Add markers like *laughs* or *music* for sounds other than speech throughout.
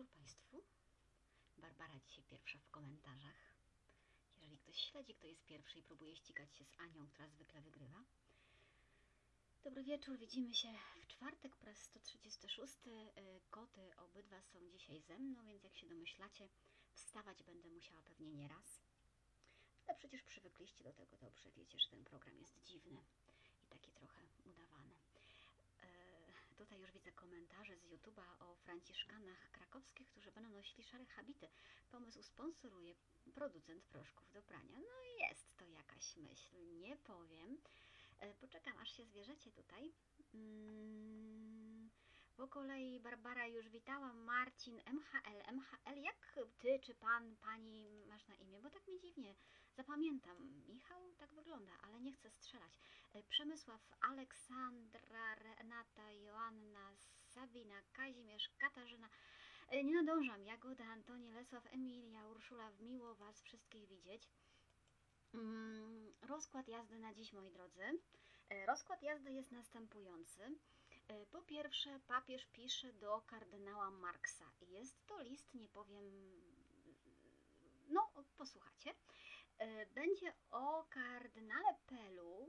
wieczór Państwu. Barbara dzisiaj pierwsza w komentarzach. Jeżeli ktoś śledzi, kto jest pierwszy i próbuje ścigać się z Anią, która zwykle wygrywa. Dobry wieczór, widzimy się w czwartek po raz 136. Y, Koty obydwa są dzisiaj ze mną, więc jak się domyślacie, wstawać będę musiała pewnie nie raz. Ale przecież przywykliście do tego dobrze, wiecie, że ten program jest dziwny i taki trochę udawany. E, Tutaj już widzę komentarze z YouTube'a o franciszkanach krakowskich, którzy będą nosili szare habity. Pomysł sponsoruje producent proszków do prania. No jest to jakaś myśl, nie powiem. E, Poczekam, aż się zwierzecie tutaj. Mm, Po kolei Barbara już witała, Marcin, MHL, MHL, jak ty czy pan, pani masz na imię? Bo tak mi dziwnie zapamiętam. Michał tak wygląda, ale nie chcę strzelać. E, Przemysław, Aleksandra, Renata, Joanna, Sabina, Kazimierz, Katarzyna. E, Nie nadążam. Jagoda, Antoni, Lesław, Emilia, Urszula. Miło Was wszystkich widzieć. Mm, Rozkład jazdy na dziś, moi drodzy. E, Rozkład jazdy jest następujący. Po pierwsze, papież pisze do kardynała Marksa. Jest to list, nie powiem. No, posłuchacie. E, Będzie o kardynale Pelu,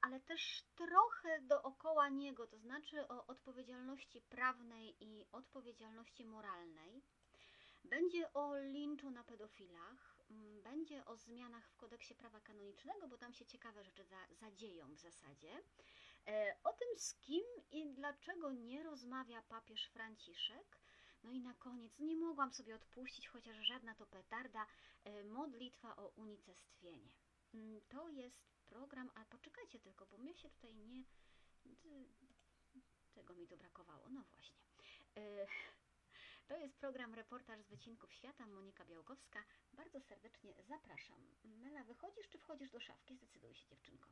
ale też trochę dookoła niego, to znaczy o odpowiedzialności prawnej i odpowiedzialności moralnej. Będzie o linczu na pedofilach, będzie o zmianach w kodeksie prawa kanonicznego, bo tam się ciekawe rzeczy za, zadzieją w zasadzie. E, o tym, z kim i dlaczego nie rozmawia papież Franciszek. No i na koniec, nie mogłam sobie odpuścić, chociaż żadna to petarda, e, modlitwa o unicestwienie. Mm, To jest program, a poczekajcie tylko, bo mnie się tutaj nie. Czego mi tu brakowało? No właśnie. E, *laughs* To jest program Reportaż z Wycinków Świata, Monika Białkowska. Bardzo serdecznie zapraszam. Mela, wychodzisz czy wchodzisz do szafki? Zdecyduj się, dziewczynko.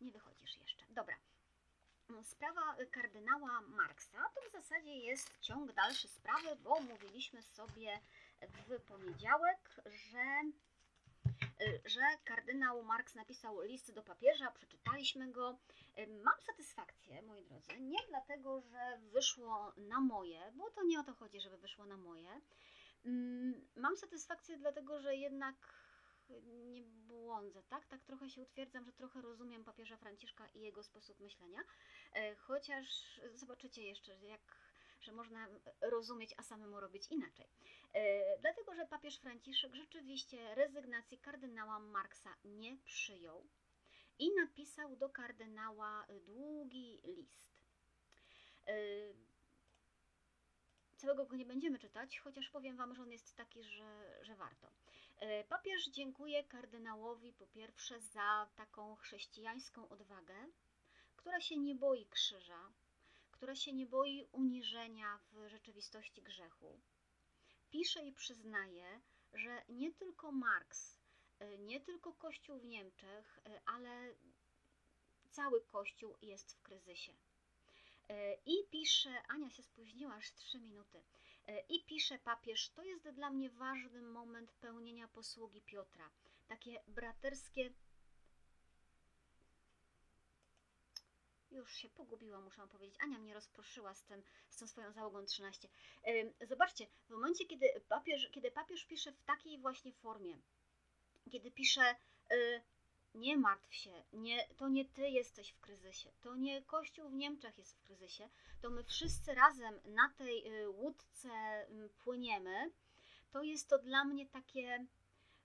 Nie wychodzisz jeszcze. Dobra. Sprawa kardynała Marksa to w zasadzie jest ciąg dalszy sprawy, bo mówiliśmy sobie w poniedziałek, że y, że kardynał Marks napisał list do papieża, przeczytaliśmy go. Mam satysfakcję, moi drodzy, nie dlatego, że wyszło na moje, bo to nie o to chodzi, żeby wyszło na moje. Mam satysfakcję dlatego, że jednak nie błądzę, tak? Tak trochę się utwierdzam, że trochę rozumiem papieża Franciszka i jego sposób myślenia, E, chociaż zobaczycie jeszcze, jak że można rozumieć, a samemu robić inaczej. E, Dlatego, że papież Franciszek rzeczywiście rezygnacji kardynała Marksa nie przyjął i napisał do kardynała długi list. E, Całego go nie będziemy czytać, chociaż powiem Wam, że on jest taki, że, że warto. E, Papież dziękuję kardynałowi po pierwsze za taką chrześcijańską odwagę, która się nie boi krzyża, która się nie boi uniżenia w rzeczywistości grzechu. Pisze i przyznaje, że nie tylko Marks, y, nie tylko Kościół w Niemczech, y, ale cały Kościół jest w kryzysie. I pisze, Ania się spóźniła aż trzy minuty, i pisze papież, to jest dla mnie ważny moment pełnienia posługi Piotra. Takie braterskie Już się pogubiłam, muszę powiedzieć. Ania mnie rozproszyła z, tym, z tą swoją załogą 13. Ym, Zobaczcie, w momencie, kiedy papież, kiedy papież pisze w takiej właśnie formie, kiedy pisze y, nie martw się, nie, to nie ty jesteś w kryzysie, to nie Kościół w Niemczech jest w kryzysie, to my wszyscy razem na tej y, łódce y, płyniemy, to jest to dla mnie takie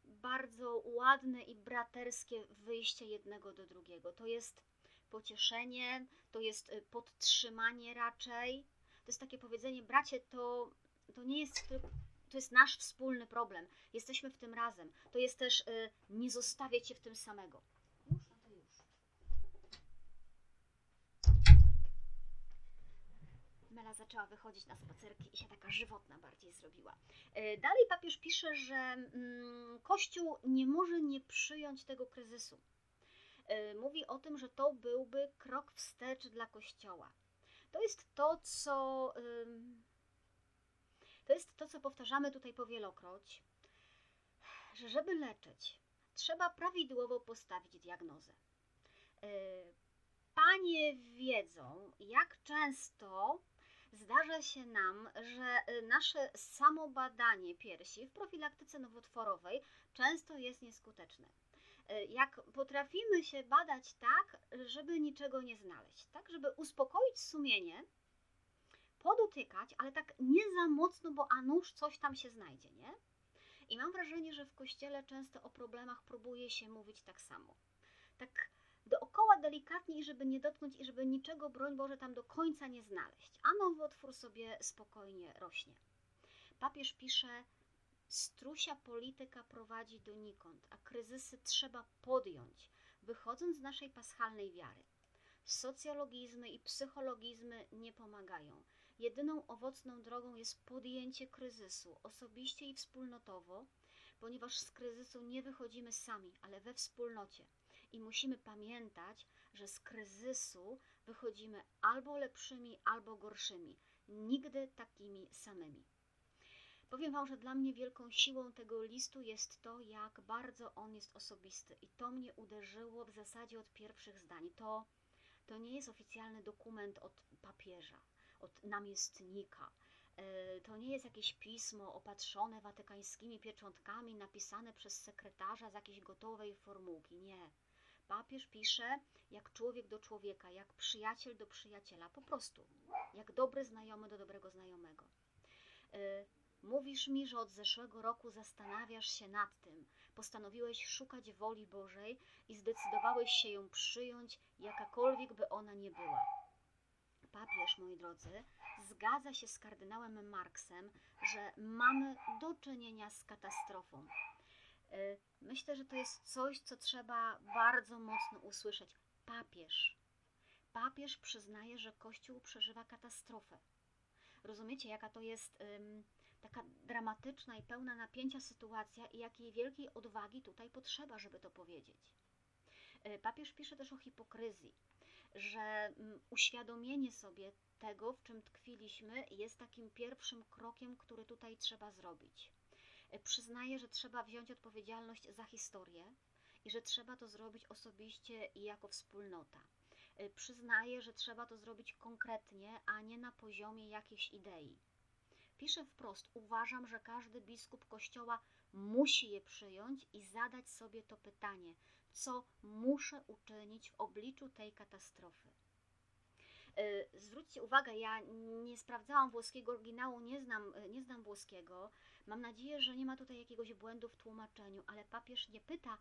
bardzo ładne i braterskie wyjście jednego do drugiego. To jest pocieszenie, to jest y, podtrzymanie raczej. To jest takie powiedzenie, bracie, to, to nie jest tylko. To jest nasz wspólny problem. Jesteśmy w tym razem. To jest też y, nie zostawiać się w tym samego. Już, no to już. Mela zaczęła wychodzić na spacerki i się taka żywotna bardziej zrobiła. Y, Dalej papież pisze, że mm, Kościół nie może nie przyjąć tego kryzysu y, mówi o tym, że to byłby krok wstecz dla Kościoła. To jest to, co to jest to, co powtarzamy tutaj powielokroć, że żeby leczyć, trzeba prawidłowo postawić diagnozę. Y, Panie wiedzą, jak często zdarza się nam, że y, nasze samobadanie piersi w profilaktyce nowotworowej często jest nieskuteczne. Y, Jak potrafimy się badać tak, żeby niczego nie znaleźć, tak, żeby uspokoić sumienie, podotykać, ale tak nie za mocno, bo a nuż coś tam się znajdzie, nie? I mam wrażenie, że w kościele często o problemach próbuje się mówić tak samo. Tak dookoła delikatnie, i żeby nie dotknąć i żeby niczego, broń Boże, tam do końca nie znaleźć. A nowotwór sobie spokojnie rośnie. Papież pisze, strusia polityka prowadzi donikąd, a kryzysy trzeba podjąć, wychodząc z naszej paschalnej wiary. Socjologizmy i psychologizmy nie pomagają. Jedyną owocną drogą jest podjęcie kryzysu, osobiście i wspólnotowo, ponieważ z kryzysu nie wychodzimy sami, ale we wspólnocie. I musimy pamiętać, że z kryzysu wychodzimy albo lepszymi, albo gorszymi, nigdy takimi samymi. Powiem Wam, że dla mnie wielką siłą tego listu jest to, jak bardzo on jest osobisty. I to mnie uderzyło w zasadzie od pierwszych zdań. To, to nie jest oficjalny dokument od papieża, od namiestnika. E, To nie jest jakieś pismo opatrzone watykańskimi pieczątkami, napisane przez sekretarza z jakiejś gotowej formułki. Nie. Papież pisze jak człowiek do człowieka, jak przyjaciel do przyjaciela, po prostu, jak dobry znajomy do dobrego znajomego. E, Mówisz mi, że od zeszłego roku zastanawiasz się nad tym, postanowiłeś szukać woli Bożej i zdecydowałeś się ją przyjąć, jakakolwiek by ona nie była. Papież, moi drodzy, zgadza się z kardynałem Marksem, że mamy do czynienia z katastrofą. Y, Myślę, że to jest coś, co trzeba bardzo mocno usłyszeć. Papież. Papież przyznaje, że Kościół przeżywa katastrofę. Rozumiecie, jaka to jest taka dramatyczna i pełna napięcia sytuacja i jakiej wielkiej odwagi tutaj potrzeba, żeby to powiedzieć. Y, Papież pisze też o hipokryzji, że mm, uświadomienie sobie tego, w czym tkwiliśmy, jest takim pierwszym krokiem, który tutaj trzeba zrobić. Y, Przyznaje, że trzeba wziąć odpowiedzialność za historię i że trzeba to zrobić osobiście i jako wspólnota. Y, Przyznaje, że trzeba to zrobić konkretnie, a nie na poziomie jakiejś idei. Pisze wprost: Uważam, że każdy biskup kościoła musi je przyjąć i zadać sobie to pytanie, co muszę uczynić w obliczu tej katastrofy. Y, Zwróćcie uwagę, ja nie sprawdzałam włoskiego oryginału, nie znam, y, nie znam włoskiego. Mam nadzieję, że nie ma tutaj jakiegoś błędu w tłumaczeniu, ale papież nie pyta,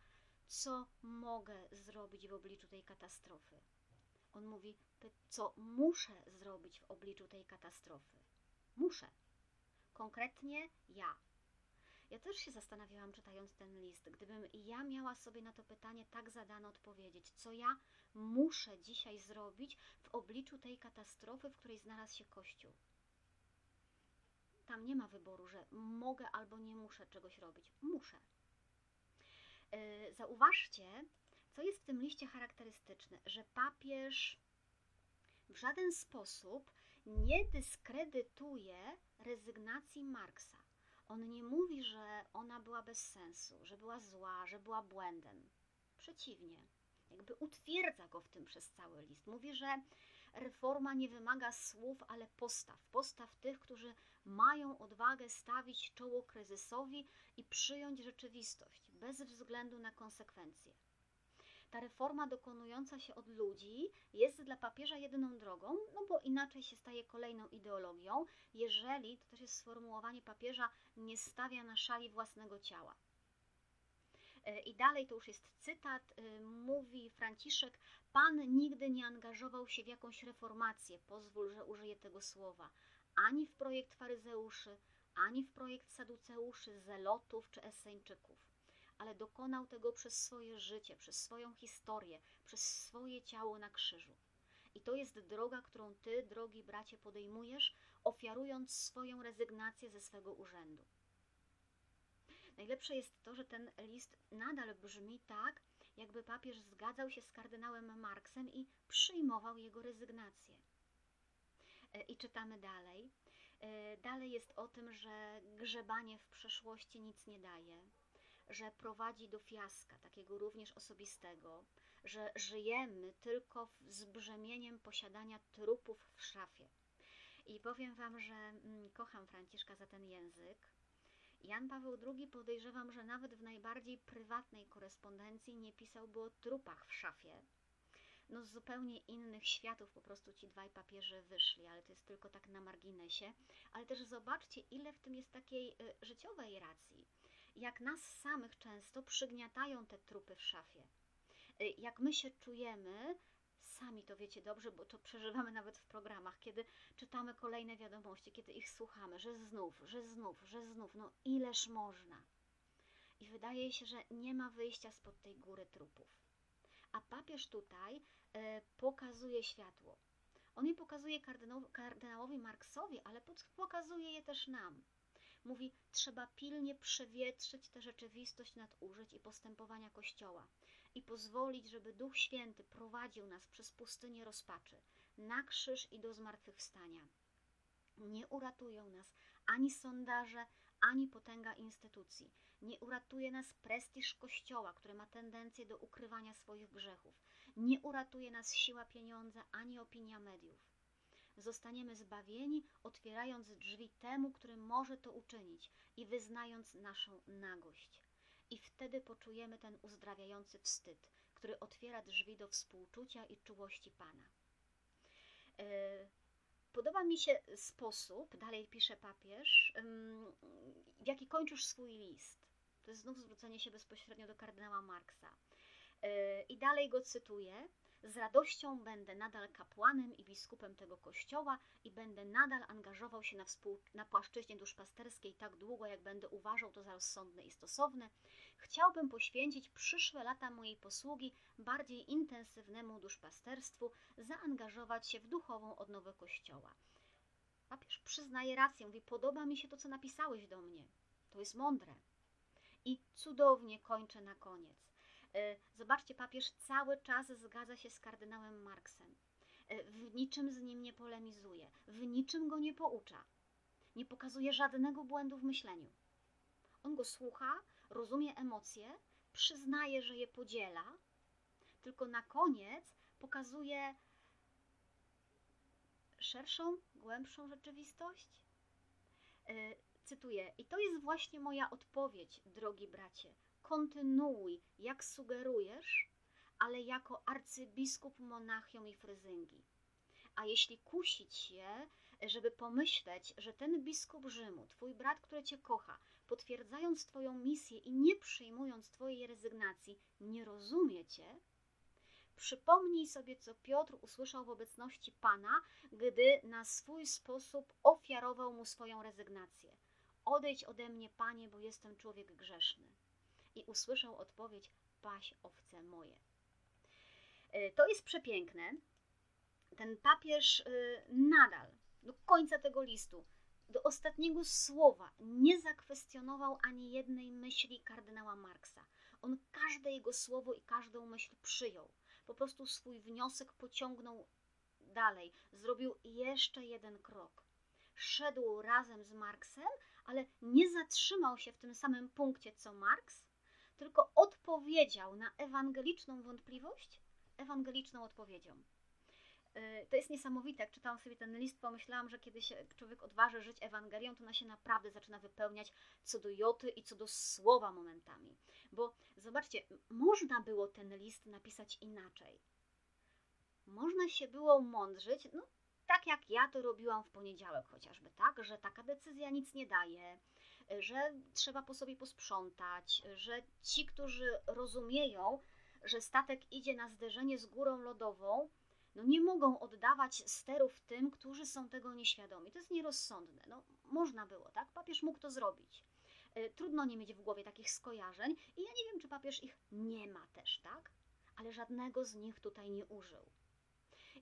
co mogę zrobić w obliczu tej katastrofy. On mówi, co muszę zrobić w obliczu tej katastrofy. Muszę. Konkretnie ja. Ja też się zastanawiałam, czytając ten list, gdybym ja miała sobie na to pytanie tak zadane odpowiedzieć, co ja muszę dzisiaj zrobić w obliczu tej katastrofy, w której znalazł się Kościół. Tam nie ma wyboru, że mogę albo nie muszę czegoś robić. Muszę. Yy, Zauważcie, co jest w tym liście charakterystyczne, że papież w żaden sposób nie dyskredytuje rezygnacji Marksa. On nie mówi, że ona była bez sensu, że była zła, że była błędem. Przeciwnie, jakby utwierdza go w tym przez cały list. Mówi, że reforma nie wymaga słów, ale postaw. Postaw tych, którzy mają odwagę stawić czoło kryzysowi i przyjąć rzeczywistość, bez względu na konsekwencje. Ta reforma dokonująca się od ludzi jest dla papieża jedyną drogą, no bo inaczej się staje kolejną ideologią, jeżeli, to też jest sformułowanie papieża, nie stawia na szali własnego ciała. E, I dalej to już jest cytat, y, mówi Franciszek, Pan nigdy nie angażował się w jakąś reformację, pozwól, że użyję tego słowa, ani w projekt faryzeuszy, ani w projekt saduceuszy, zelotów czy eseńczyków, ale dokonał tego przez swoje życie, przez swoją historię, przez swoje ciało na krzyżu. I to jest droga, którą Ty, drogi bracie, podejmujesz, ofiarując swoją rezygnację ze swego urzędu. Najlepsze jest to, że ten list nadal brzmi tak, jakby papież zgadzał się z kardynałem Marksem i przyjmował jego rezygnację. E, I czytamy dalej. E, Dalej jest o tym, że grzebanie w przeszłości nic nie daje, że prowadzi do fiaska, takiego również osobistego, że żyjemy tylko z brzemieniem posiadania trupów w szafie. I powiem Wam, że mm, kocham Franciszka za ten język. Jan Paweł II podejrzewam, że nawet w najbardziej prywatnej korespondencji nie pisałby o trupach w szafie. No z zupełnie innych światów po prostu ci dwaj papieże wyszli, ale to jest tylko tak na marginesie. Ale też zobaczcie, ile w tym jest takiej y, życiowej racji. Jak nas samych często przygniatają te trupy w szafie. Y, jak my się czujemy, sami to wiecie dobrze, bo to przeżywamy nawet w programach, kiedy czytamy kolejne wiadomości, kiedy ich słuchamy, że znów, że znów, że znów, no ileż można. I wydaje się, że nie ma wyjścia spod tej góry trupów. A papież tutaj e, pokazuje światło. On je pokazuje kardynałowi Marksowi, ale pokazuje je też nam. Mówi, trzeba pilnie przewietrzyć tę rzeczywistość nadużyć i postępowania Kościoła i pozwolić, żeby Duch Święty prowadził nas przez pustynię rozpaczy, na krzyż i do zmartwychwstania. Nie uratują nas ani sondaże, ani potęga instytucji. Nie uratuje nas prestiż Kościoła, który ma tendencję do ukrywania swoich grzechów. Nie uratuje nas siła pieniądza, ani opinia mediów. Zostaniemy zbawieni, otwierając drzwi temu, który może to uczynić i wyznając naszą nagość i wtedy poczujemy ten uzdrawiający wstyd, który otwiera drzwi do współczucia i czułości Pana. E, podoba mi się sposób, dalej pisze papież, w jaki kończysz swój list. To jest znów zwrócenie się bezpośrednio do kardynała Marksa. E, I dalej go cytuję. Z radością będę nadal kapłanem i biskupem tego kościoła i będę nadal angażował się na, współ, na płaszczyźnie duszpasterskiej tak długo, jak będę uważał to za rozsądne i stosowne. Chciałbym poświęcić przyszłe lata mojej posługi bardziej intensywnemu duszpasterstwu, zaangażować się w duchową odnowę kościoła. Papież przyznaje rację, mówi: Podoba mi się to, co napisałeś do mnie. To jest mądre. I cudownie kończę na koniec. E, zobaczcie, papież cały czas zgadza się z kardynałem Marksem. E, w niczym z nim nie polemizuje, w niczym go nie poucza. Nie pokazuje żadnego błędu w myśleniu. On go słucha, rozumie emocje, przyznaje, że je podziela, tylko na koniec pokazuje szerszą, głębszą rzeczywistość. E, cytuję: I to jest właśnie moja odpowiedź, drogi bracie kontynuuj, jak sugerujesz, ale jako arcybiskup Monachium i Fryzyngi. A jeśli kusić się, żeby pomyśleć, że ten biskup Rzymu, twój brat, który cię kocha, potwierdzając twoją misję i nie przyjmując twojej rezygnacji, nie rozumie cię, przypomnij sobie, co Piotr usłyszał w obecności Pana, gdy na swój sposób ofiarował mu swoją rezygnację. Odejdź ode mnie, Panie, bo jestem człowiek grzeszny i usłyszał odpowiedź: Paś owce moje. E, to jest przepiękne. Ten papież e, nadal, do końca tego listu, do ostatniego słowa nie zakwestionował ani jednej myśli kardynała Marksa. On każde jego słowo i każdą myśl przyjął. Po prostu swój wniosek pociągnął dalej, zrobił jeszcze jeden krok. Szedł razem z Marksem, ale nie zatrzymał się w tym samym punkcie co Marks, tylko odpowiedział na ewangeliczną wątpliwość ewangeliczną odpowiedzią. Y, to jest niesamowite. Jak czytałam sobie ten list, pomyślałam, że kiedy się człowiek odważy żyć Ewangelią, to ona się naprawdę zaczyna wypełniać co do joty i co do słowa momentami. Bo zobaczcie, można było ten list napisać inaczej. Można się było mądrzyć, no tak jak ja to robiłam w poniedziałek chociażby, tak, że taka decyzja nic nie daje, że trzeba po sobie posprzątać, że ci, którzy rozumieją, że statek idzie na zderzenie z górą lodową, no nie mogą oddawać sterów tym, którzy są tego nieświadomi. To jest nierozsądne. No, można było, tak? Papież mógł to zrobić. E, trudno nie mieć w głowie takich skojarzeń i ja nie wiem, czy papież ich nie ma też, tak? Ale żadnego z nich tutaj nie użył.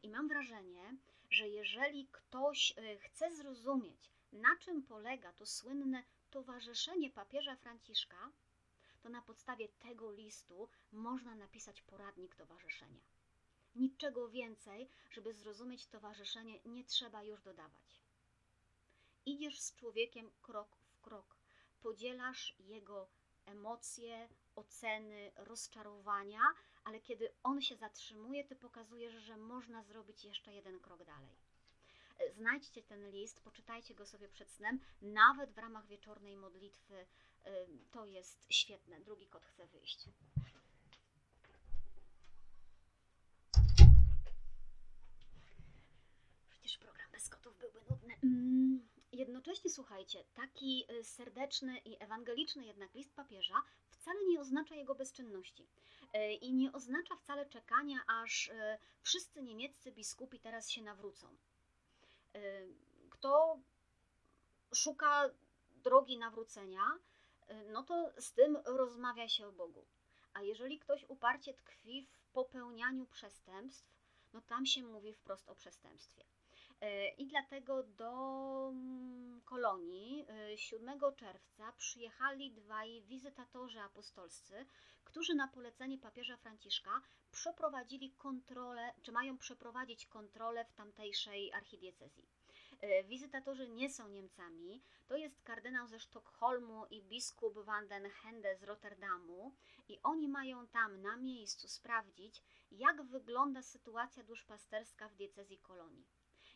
I mam wrażenie, że jeżeli ktoś e, chce zrozumieć, na czym polega to słynne towarzyszenie papieża Franciszka, to na podstawie tego listu można napisać poradnik towarzyszenia. Niczego więcej, żeby zrozumieć towarzyszenie, nie trzeba już dodawać. Idziesz z człowiekiem krok w krok, podzielasz jego emocje, oceny, rozczarowania, ale kiedy on się zatrzymuje, ty pokazujesz, że można zrobić jeszcze jeden krok dalej. E, Znajdźcie ten list, poczytajcie go sobie przed snem, nawet w ramach wieczornej modlitwy. e, To jest świetne. Drugi kot chce wyjść. Przecież program bez kotów byłby nudny. Mm, Jednocześnie słuchajcie, taki y, serdeczny i ewangeliczny jednak list papieża wcale nie oznacza jego bezczynności. I nie oznacza wcale czekania, aż wszyscy niemieccy biskupi teraz się nawrócą. Y, Kto szuka drogi nawrócenia, y, no to z tym rozmawia się o Bogu. A jeżeli ktoś uparcie tkwi w popełnianiu przestępstw, no tam się mówi wprost o przestępstwie. E, I dlatego do mm, kolonii e, 7 czerwca przyjechali dwaj wizytatorzy apostolscy, którzy na polecenie papieża Franciszka przeprowadzili kontrolę, czy mają przeprowadzić kontrolę w tamtejszej archidiecezji. E, Wizytatorzy nie są Niemcami, to jest kardynał ze Sztokholmu i biskup van den Hende z Rotterdamu i oni mają tam na miejscu sprawdzić, jak wygląda sytuacja duszpasterska w diecezji kolonii.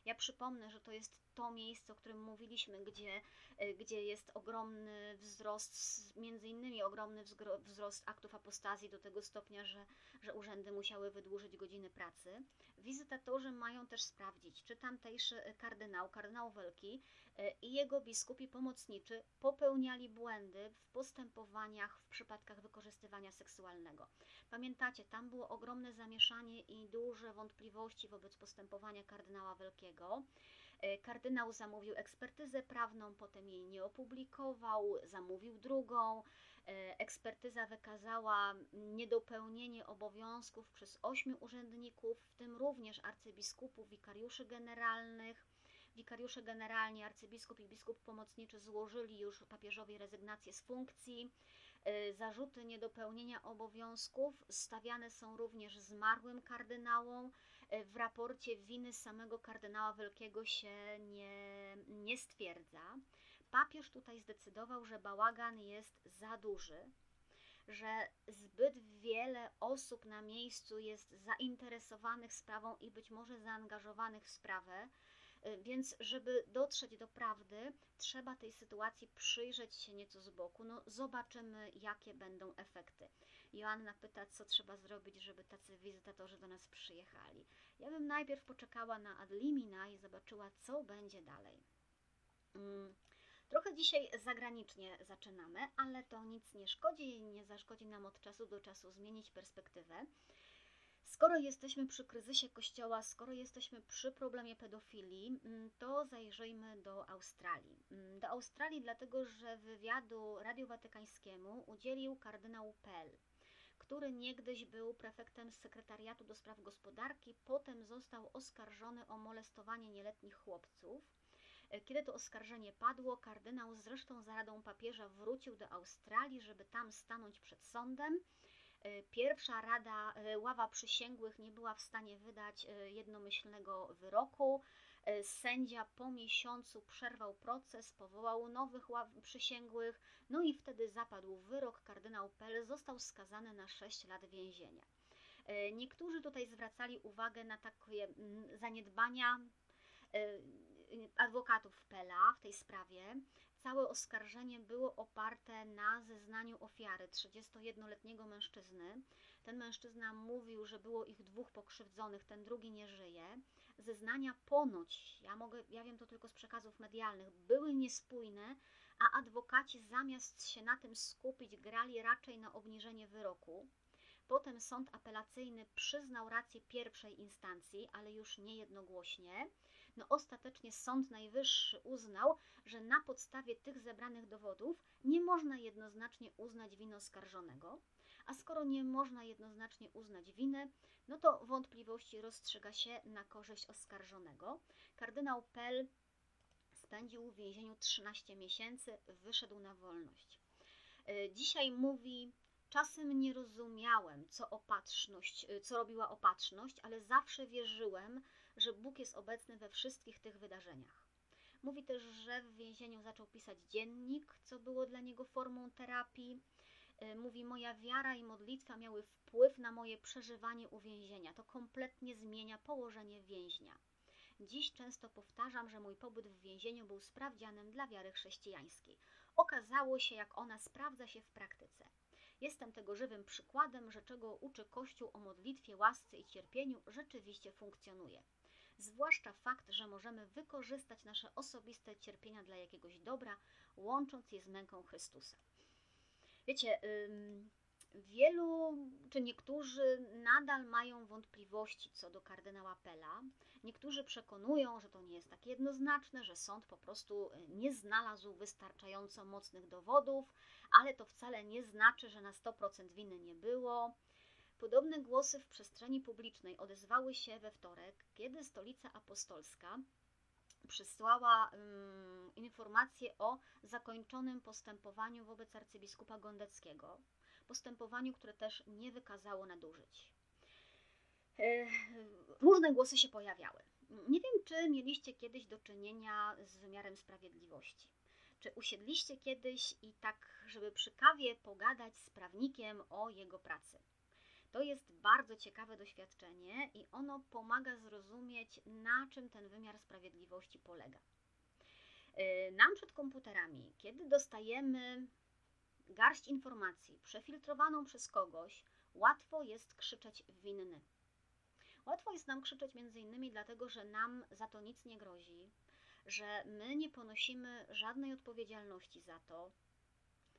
Ja przypomnę, że to jest to miejsce, o którym mówiliśmy, gdzie, y, gdzie jest ogromny wzrost, między innymi ogromny wzrost aktów apostazji do tego stopnia, że, że urzędy musiały wydłużyć godziny pracy. Wizytatorzy mają też sprawdzić, czy tamtejszy kardynał, kardynał Welki y, i jego biskupi pomocniczy popełniali błędy w postępowaniach w przypadkach wykorzystywania seksualnego. Pamiętacie, tam było ogromne zamieszanie i duże wątpliwości wobec postępowania kardynała Wielkiego. E, Kardynał zamówił ekspertyzę prawną, potem jej nie opublikował, zamówił drugą. E, Ekspertyza wykazała niedopełnienie obowiązków przez ośmiu urzędników, w tym również arcybiskupów, wikariuszy generalnych. Wikariusze generalni, arcybiskup i biskup pomocniczy złożyli już papieżowi rezygnację z funkcji. E, Zarzuty niedopełnienia obowiązków stawiane są również zmarłym kardynałom. E, W raporcie winy samego kardynała Wielkiego się nie, nie stwierdza. Papież tutaj zdecydował, że bałagan jest za duży, że zbyt wiele osób na miejscu jest zainteresowanych sprawą i być może zaangażowanych w sprawę, Y, Więc, żeby dotrzeć do prawdy, trzeba tej sytuacji przyjrzeć się nieco z boku. No, zobaczymy, jakie będą efekty. Joanna pyta, co trzeba zrobić, żeby tacy wizytatorzy do nas przyjechali. Ja bym najpierw poczekała na ad limina i zobaczyła, co będzie dalej. Mm, Trochę dzisiaj zagranicznie zaczynamy, ale to nic nie szkodzi i nie zaszkodzi nam od czasu do czasu zmienić perspektywę. Skoro jesteśmy przy kryzysie kościoła, skoro jesteśmy przy problemie pedofilii, mm, to zajrzyjmy do Australii. Mm, Do Australii, dlatego że wywiadu Radiu Watykańskiemu udzielił kardynał Pell, który niegdyś był prefektem sekretariatu do spraw gospodarki, potem został oskarżony o molestowanie nieletnich chłopców. E, Kiedy to oskarżenie padło, kardynał zresztą za radą papieża wrócił do Australii, żeby tam stanąć przed sądem. E, Pierwsza rada, e, ława przysięgłych nie była w stanie wydać jednomyślnego wyroku. E, Sędzia po miesiącu przerwał proces, powołał nowych przysięgłych, no i wtedy zapadł wyrok. Kardynał Pell został skazany na 6 lat więzienia. E, Niektórzy tutaj zwracali uwagę na takie mm, zaniedbania e, adwokatów Pela w tej sprawie. Całe oskarżenie było oparte na zeznaniu ofiary 31-letniego mężczyzny. Ten mężczyzna mówił, że było ich dwóch pokrzywdzonych, ten drugi nie żyje. Zeznania ponoć, ja, mogę, ja wiem to tylko z przekazów medialnych, były niespójne, a adwokaci zamiast się na tym skupić, grali raczej na obniżenie wyroku. Potem sąd apelacyjny przyznał rację pierwszej instancji, ale już nie jednogłośnie. No ostatecznie Sąd Najwyższy uznał, że na podstawie tych zebranych dowodów nie można jednoznacznie uznać winy oskarżonego, a skoro nie można jednoznacznie uznać winy, no to wątpliwości rozstrzyga się na korzyść oskarżonego. Kardynał Pell spędził w więzieniu 13 miesięcy, wyszedł na wolność. E, Dzisiaj mówi, czasem nie rozumiałem, co opatrzność, e, co robiła opatrzność, ale zawsze wierzyłem, że Bóg jest obecny we wszystkich tych wydarzeniach. Mówi też, że w więzieniu zaczął pisać dziennik, co było dla niego formą terapii. E, Mówi, moja wiara i modlitwa miały wpływ na moje przeżywanie uwięzienia. To kompletnie zmienia położenie więźnia. Dziś często powtarzam, że mój pobyt w więzieniu był sprawdzianem dla wiary chrześcijańskiej. Okazało się, jak ona sprawdza się w praktyce. Jestem tego żywym przykładem, że czego uczy Kościół o modlitwie, łasce i cierpieniu, rzeczywiście funkcjonuje. Zwłaszcza fakt, że możemy wykorzystać nasze osobiste cierpienia dla jakiegoś dobra, łącząc je z męką Chrystusa. Wiecie, wielu czy niektórzy nadal mają wątpliwości co do kardynała Pela. Niektórzy przekonują, że to nie jest tak jednoznaczne, że sąd po prostu y, nie znalazł wystarczająco mocnych dowodów, ale to wcale nie znaczy, że na 100% winy nie było. Podobne głosy w przestrzeni publicznej odezwały się we wtorek, kiedy Stolica Apostolska przysłała um, informację o zakończonym postępowaniu wobec arcybiskupa Gondeckiego, postępowaniu, które też nie wykazało nadużyć. E, różne głosy się pojawiały. Nie wiem, czy mieliście kiedyś do czynienia z wymiarem sprawiedliwości. Czy usiedliście kiedyś i tak, żeby przy kawie pogadać z prawnikiem o jego pracy? To jest bardzo ciekawe doświadczenie i ono pomaga zrozumieć, na czym ten wymiar sprawiedliwości polega. E, nam przed komputerami, kiedy dostajemy garść informacji przefiltrowaną przez kogoś, łatwo jest krzyczeć winny. Łatwo jest nam krzyczeć między innymi dlatego, że nam za to nic nie grozi, że my nie ponosimy żadnej odpowiedzialności za to.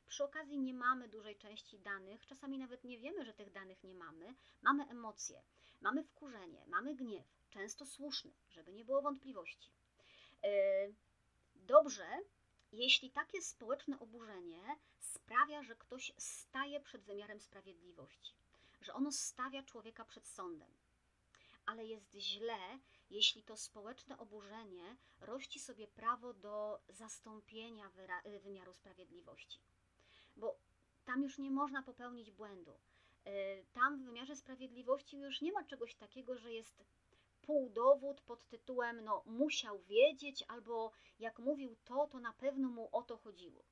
Przy okazji nie mamy dużej części danych, czasami nawet nie wiemy, że tych danych nie mamy. Mamy emocje, mamy wkurzenie, mamy gniew, często słuszny, żeby nie było wątpliwości. Yy, dobrze, jeśli takie społeczne oburzenie sprawia, że ktoś staje przed wymiarem sprawiedliwości, że ono stawia człowieka przed sądem. Ale jest źle, jeśli to społeczne oburzenie rości sobie prawo do zastąpienia wymiaru sprawiedliwości. Bo tam już nie można popełnić błędu. Y, tam w wymiarze sprawiedliwości już nie ma czegoś takiego, że jest półdowód pod tytułem no musiał wiedzieć albo jak mówił to, to na pewno mu o to chodziło.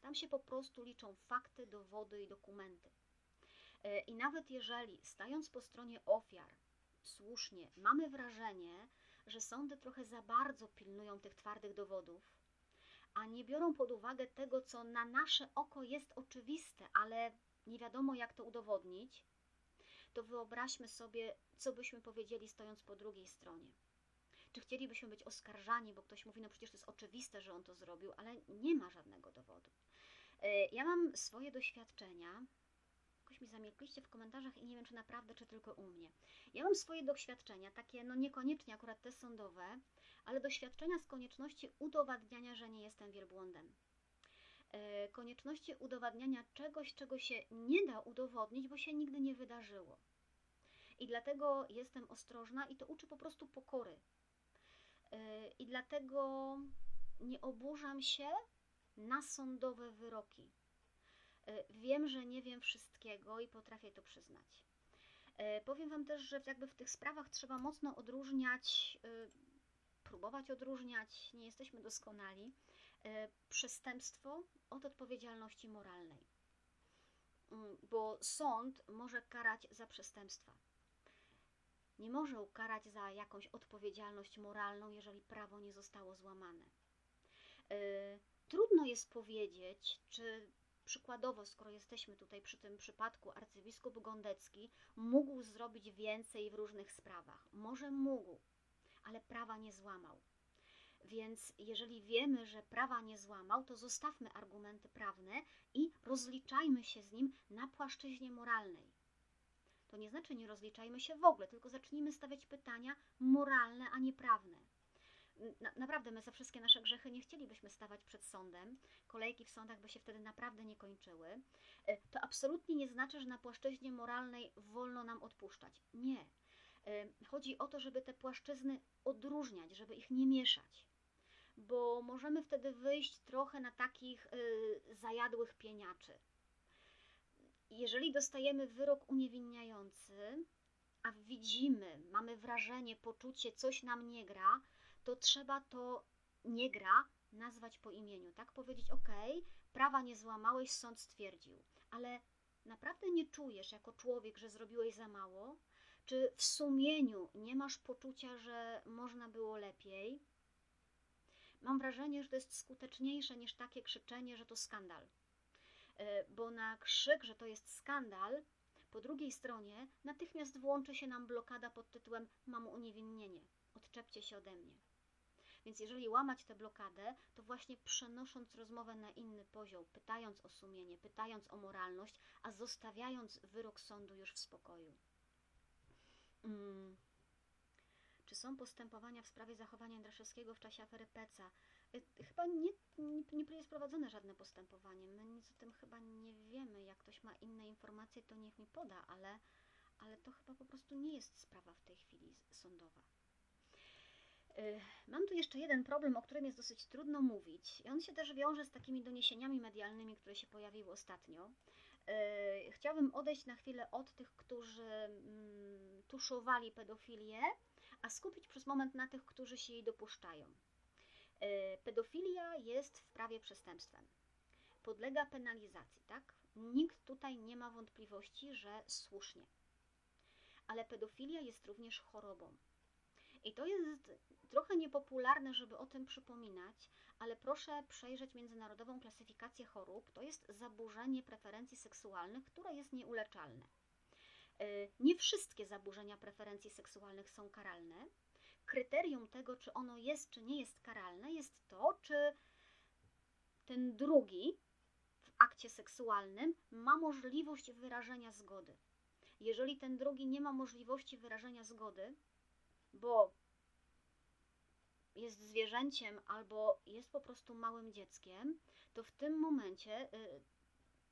Tam się po prostu liczą fakty, dowody i dokumenty. E, I nawet jeżeli, stając po stronie ofiar, słusznie, mamy wrażenie, że sądy trochę za bardzo pilnują tych twardych dowodów, a nie biorą pod uwagę tego, co na nasze oko jest oczywiste, ale nie wiadomo jak to udowodnić, to wyobraźmy sobie, co byśmy powiedzieli stojąc po drugiej stronie. Czy chcielibyśmy być oskarżani, bo ktoś mówi, no przecież to jest oczywiste, że on to zrobił, ale nie ma żadnego dowodu. E, ja mam swoje doświadczenia. Jakoś mi zamilkliście w komentarzach i nie wiem, czy naprawdę, czy tylko u mnie. Ja mam swoje doświadczenia, takie no niekoniecznie akurat te sądowe, ale doświadczenia z konieczności udowadniania, że nie jestem wielbłądem. E, konieczności udowadniania czegoś, czego się nie da udowodnić, bo się nigdy nie wydarzyło. I dlatego jestem ostrożna i to uczy po prostu pokory. E, I dlatego nie oburzam się na sądowe wyroki. E, wiem, że nie wiem wszystkiego i potrafię to przyznać. Powiem Wam też, że jakby w tych sprawach trzeba mocno odróżniać, próbować odróżniać, nie jesteśmy doskonali, E, przestępstwo od odpowiedzialności moralnej. Mm, bo sąd może karać za przestępstwa. Nie może ukarać za jakąś odpowiedzialność moralną, jeżeli prawo nie zostało złamane. E, trudno jest powiedzieć, czy przykładowo, skoro jesteśmy tutaj przy tym przypadku, arcybiskup Gondecki mógł zrobić więcej w różnych sprawach. Może mógł, ale prawa nie złamał. Więc jeżeli wiemy, że prawa nie złamał, to zostawmy argumenty prawne i rozliczajmy się z nim na płaszczyźnie moralnej. To nie znaczy nie rozliczajmy się w ogóle, tylko zacznijmy stawiać pytania moralne, a nie prawne. Na, naprawdę, my za wszystkie nasze grzechy nie chcielibyśmy stawać przed sądem. Kolejki w sądach by się wtedy naprawdę nie kończyły. E, to absolutnie nie znaczy, że na płaszczyźnie moralnej wolno nam odpuszczać. Nie. E, chodzi o to, żeby te płaszczyzny odróżniać, żeby ich nie mieszać bo możemy wtedy wyjść trochę na takich y, zajadłych pieniaczy. Jeżeli dostajemy wyrok uniewinniający, a widzimy, mamy wrażenie, poczucie, coś nam nie gra, to trzeba to nie gra nazwać po imieniu, tak? Powiedzieć, ok, prawa nie złamałeś, sąd stwierdził, ale naprawdę nie czujesz jako człowiek, że zrobiłeś za mało, Czy w sumieniu nie masz poczucia, że można było lepiej? Mam wrażenie, że to jest skuteczniejsze niż takie krzyczenie, że to skandal. E, bo na krzyk, że to jest skandal, po drugiej stronie natychmiast włączy się nam blokada pod tytułem Mam uniewinnienie, odczepcie się ode mnie. Więc jeżeli łamać tę blokadę, to właśnie przenosząc rozmowę na inny poziom, pytając o sumienie, pytając o moralność, a zostawiając wyrok sądu już w spokoju. Hmm. Czy są postępowania w sprawie zachowania Jędraszewskiego w czasie afery Peca? Y, chyba nie, nie, nie jest prowadzone żadne postępowanie. My nic o tym chyba nie wiemy. Jak ktoś ma inne informacje, to niech mi poda, ale, ale to chyba po prostu nie jest sprawa w tej chwili sądowa. Y, mam tu jeszcze jeden problem, o którym jest dosyć trudno mówić, i on się też wiąże z takimi doniesieniami medialnymi, które się pojawiły ostatnio. Y, chciałabym odejść na chwilę od tych, którzy mm, tuszowali pedofilię, a skupić przez moment na tych, którzy się jej dopuszczają. Y, pedofilia jest w prawie przestępstwem. Podlega penalizacji, tak? Nikt tutaj nie ma wątpliwości, że słusznie. Ale pedofilia jest również chorobą. I to jest trochę niepopularne, żeby o tym przypominać, ale proszę przejrzeć międzynarodową klasyfikację chorób. To jest zaburzenie preferencji seksualnych, które jest nieuleczalne. Y, nie wszystkie zaburzenia preferencji seksualnych są karalne. Kryterium tego, czy ono jest, czy nie jest karalne, jest to, czy ten drugi w akcie seksualnym ma możliwość wyrażenia zgody. Jeżeli ten drugi nie ma możliwości wyrażenia zgody, bo jest zwierzęciem albo jest po prostu małym dzieckiem, to w tym momencie y,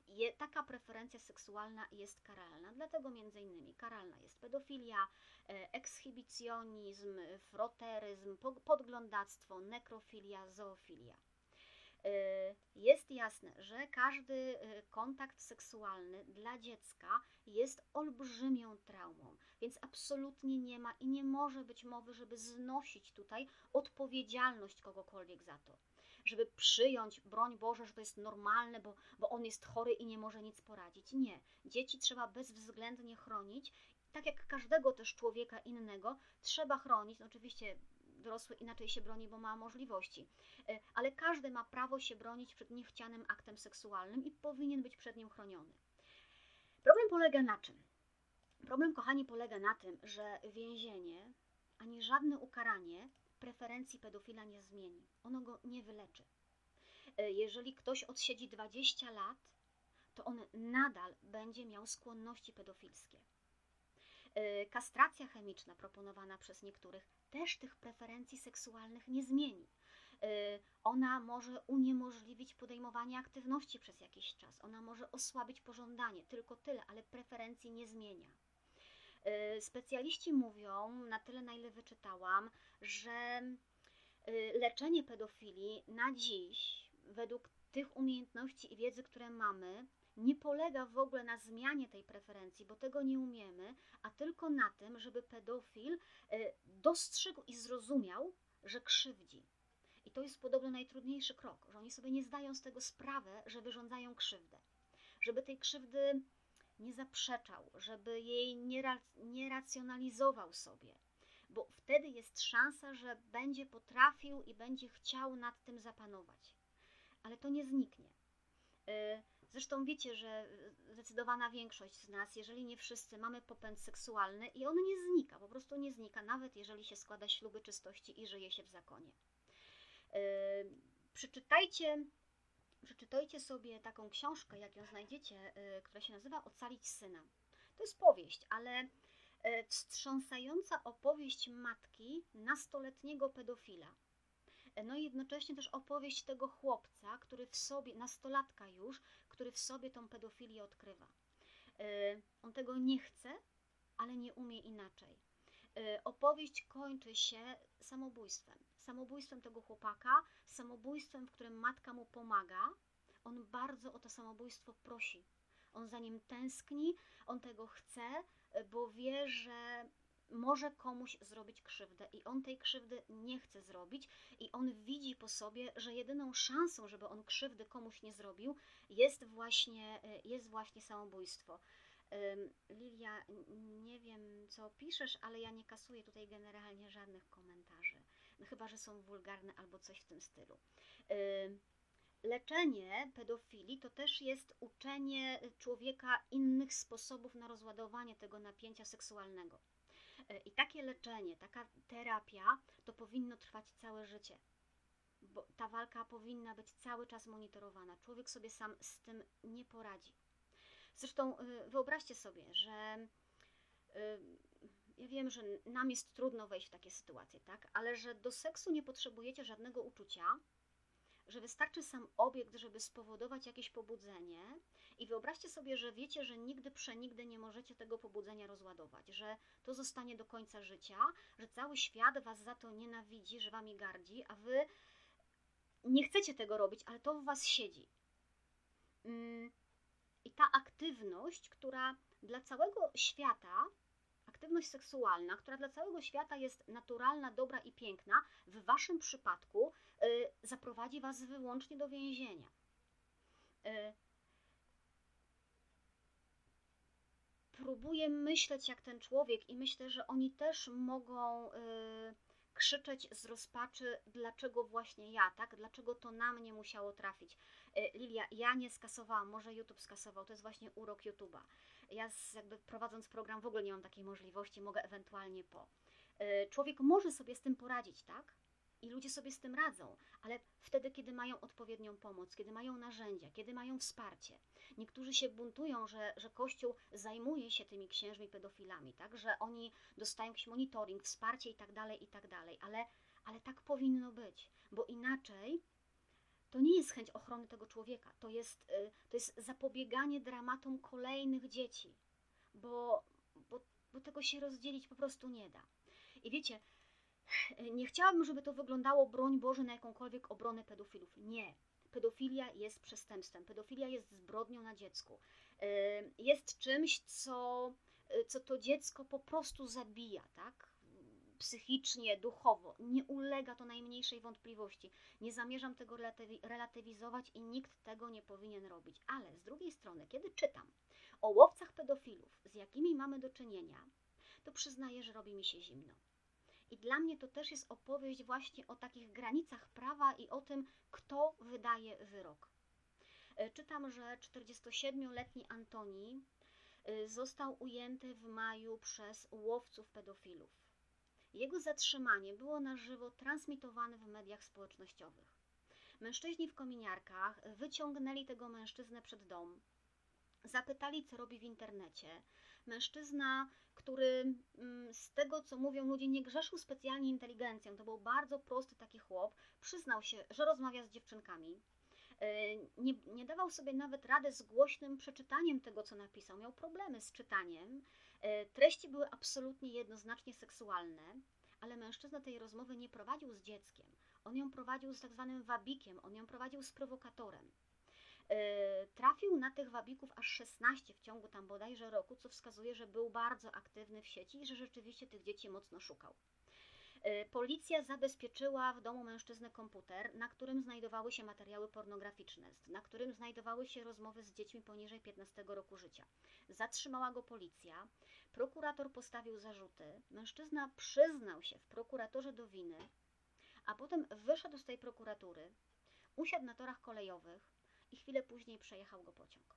je, taka preferencja seksualna jest karalna. Dlatego między innymi karalna jest pedofilia, e, ekshibicjonizm, froteryzm, podglądactwo, nekrofilia, zoofilia. E, jest jasne, że każdy e, kontakt seksualny dla dziecka jest olbrzymią traumą, więc absolutnie nie ma i nie może być mowy, żeby znosić tutaj odpowiedzialność kogokolwiek za to żeby przyjąć, broń Boże, że to jest normalne, bo, bo on jest chory i nie może nic poradzić. Nie. Dzieci trzeba bezwzględnie chronić, tak jak każdego też człowieka innego, trzeba chronić. No oczywiście dorosły inaczej się broni, bo ma możliwości, e, ale każdy ma prawo się bronić przed niechcianym aktem seksualnym i powinien być przed nim chroniony. Problem polega na czym? Problem, kochani, polega na tym, że więzienie ani żadne ukaranie preferencji pedofila nie zmieni. Ono go nie wyleczy. E, jeżeli ktoś odsiedzi 20 lat, to on nadal będzie miał skłonności pedofilskie. E, kastracja chemiczna proponowana przez niektórych też tych preferencji seksualnych nie zmieni. E, ona może uniemożliwić podejmowanie aktywności przez jakiś czas, ona może osłabić pożądanie, tylko tyle, ale preferencji nie zmienia. Y, specjaliści mówią, na tyle na ile wyczytałam, że y, leczenie pedofilii na dziś, według tych umiejętności i wiedzy, które mamy, nie polega w ogóle na zmianie tej preferencji, bo tego nie umiemy, a tylko na tym, żeby pedofil y, dostrzegł i zrozumiał, że krzywdzi. I to jest podobno najtrudniejszy krok, że oni sobie nie zdają z tego sprawy, że wyrządzają krzywdę. Żeby tej krzywdy nie zaprzeczał, żeby jej nie, nie racjonalizował sobie, bo wtedy jest szansa, że będzie potrafił i będzie chciał nad tym zapanować. Ale to nie zniknie. Y, zresztą wiecie, że zdecydowana większość z nas, jeżeli nie wszyscy, mamy popęd seksualny i on nie znika, po prostu nie znika, nawet jeżeli się składa śluby czystości i żyje się w zakonie. Y, przeczytajcie przeczytajcie sobie taką książkę, jak ją znajdziecie, y, która się nazywa Ocalić syna. To jest powieść, ale wstrząsająca opowieść matki nastoletniego pedofila. No i jednocześnie też opowieść tego chłopca, który w sobie, nastolatka już, który w sobie tą pedofilię odkrywa. Y, on tego nie chce, ale nie umie inaczej. Opowieść kończy się samobójstwem samobójstwem tego chłopaka, samobójstwem, w którym matka mu pomaga. On bardzo o to samobójstwo prosi. On za nim tęskni, on tego chce, bo wie, że może komuś zrobić krzywdę i on tej krzywdy nie chce zrobić i on widzi po sobie, że jedyną szansą, żeby on krzywdy komuś nie zrobił, jest właśnie, jest właśnie samobójstwo. Lilia, nie wiem co piszesz, ale ja nie kasuję tutaj generalnie żadnych komentarzy. No chyba, że są wulgarne albo coś w tym stylu. Leczenie pedofilii to też jest uczenie człowieka innych sposobów na rozładowanie tego napięcia seksualnego. Y, I takie leczenie, taka terapia to powinno trwać całe życie. Bo ta walka powinna być cały czas monitorowana. Człowiek sobie sam z tym nie poradzi. Zresztą y, wyobraźcie sobie, że y, ja wiem, że nam jest trudno wejść w takie sytuacje, tak? Ale że do seksu nie potrzebujecie żadnego uczucia, że wystarczy sam obiekt, żeby spowodować jakieś pobudzenie. I wyobraźcie sobie, że wiecie, że nigdy przenigdy nie możecie tego pobudzenia rozładować, że to zostanie do końca życia, że cały świat was za to nienawidzi, że wami gardzi, a wy nie chcecie tego robić, ale to w was siedzi. Mm, I ta aktywność, która dla całego świata, aktywność seksualna, która dla całego świata jest naturalna, dobra i piękna, w waszym przypadku y, zaprowadzi was wyłącznie do więzienia. Y, próbuję myśleć jak ten człowiek i myślę, że oni też mogą y, krzyczeć z rozpaczy, dlaczego właśnie ja, tak? Dlaczego to na mnie musiało trafić. Y, Lilia, ja nie skasowałam, może YouTube skasował, to jest właśnie urok YouTube'a. Ja jakby prowadząc program w ogóle nie mam takiej możliwości, mogę ewentualnie po. Y, Człowiek może sobie z tym poradzić, tak? I ludzie sobie z tym radzą, ale wtedy, kiedy mają odpowiednią pomoc, kiedy mają narzędzia, kiedy mają wsparcie. Niektórzy się buntują, że, że Kościół zajmuje się tymi księżmi pedofilami, tak? że oni dostają jakiś monitoring, wsparcie i tak dalej, i tak ale, ale tak powinno być, bo inaczej to nie jest chęć ochrony tego człowieka, to jest, y, to jest zapobieganie dramatom kolejnych dzieci, bo, bo, bo tego się rozdzielić po prostu nie da. I wiecie, nie chciałabym, żeby to wyglądało, broń Boże, na jakąkolwiek obronę pedofilów. Nie. Pedofilia jest przestępstwem, pedofilia jest zbrodnią na dziecku. Y, Jest czymś, co, y, co to dziecko po prostu zabija, tak? Psychicznie, duchowo. Nie ulega to najmniejszej wątpliwości. Nie zamierzam tego relatywi- relatywizować i nikt tego nie powinien robić. Ale z drugiej strony, kiedy czytam o łowcach pedofilów, z jakimi mamy do czynienia, to przyznaję, że robi mi się zimno. I dla mnie to też jest opowieść właśnie o takich granicach prawa i o tym, kto wydaje wyrok. E, Czytam, że 47-letni Antoni y, został ujęty w maju przez łowców pedofilów. Jego zatrzymanie było na żywo transmitowane w mediach społecznościowych. Mężczyźni w kominiarkach wyciągnęli tego mężczyznę przed dom, zapytali, co robi w internecie. Mężczyzna, który mm, z tego, co mówią ludzie, nie grzeszył specjalnie inteligencją, to był bardzo prosty taki chłop, przyznał się, że rozmawia z dziewczynkami. E, Nie, nie dawał sobie nawet rady z głośnym przeczytaniem tego, co napisał. Miał problemy z czytaniem. E, Treści były absolutnie jednoznacznie seksualne, ale mężczyzna tej rozmowy nie prowadził z dzieckiem. On ją prowadził z tak zwanym wabikiem, on ją prowadził z prowokatorem. E, Trafił na tych wabików aż 16 w ciągu tam bodajże roku, co wskazuje, że był bardzo aktywny w sieci i że rzeczywiście tych dzieci mocno szukał. E, Policja zabezpieczyła w domu mężczyzny komputer, na którym znajdowały się materiały pornograficzne, na którym znajdowały się rozmowy z dziećmi poniżej 15 roku życia. Zatrzymała go policja, prokurator postawił zarzuty, mężczyzna przyznał się w prokuratorze do winy, a potem wyszedł z tej prokuratury, usiadł na torach kolejowych i chwilę później przejechał go pociąg.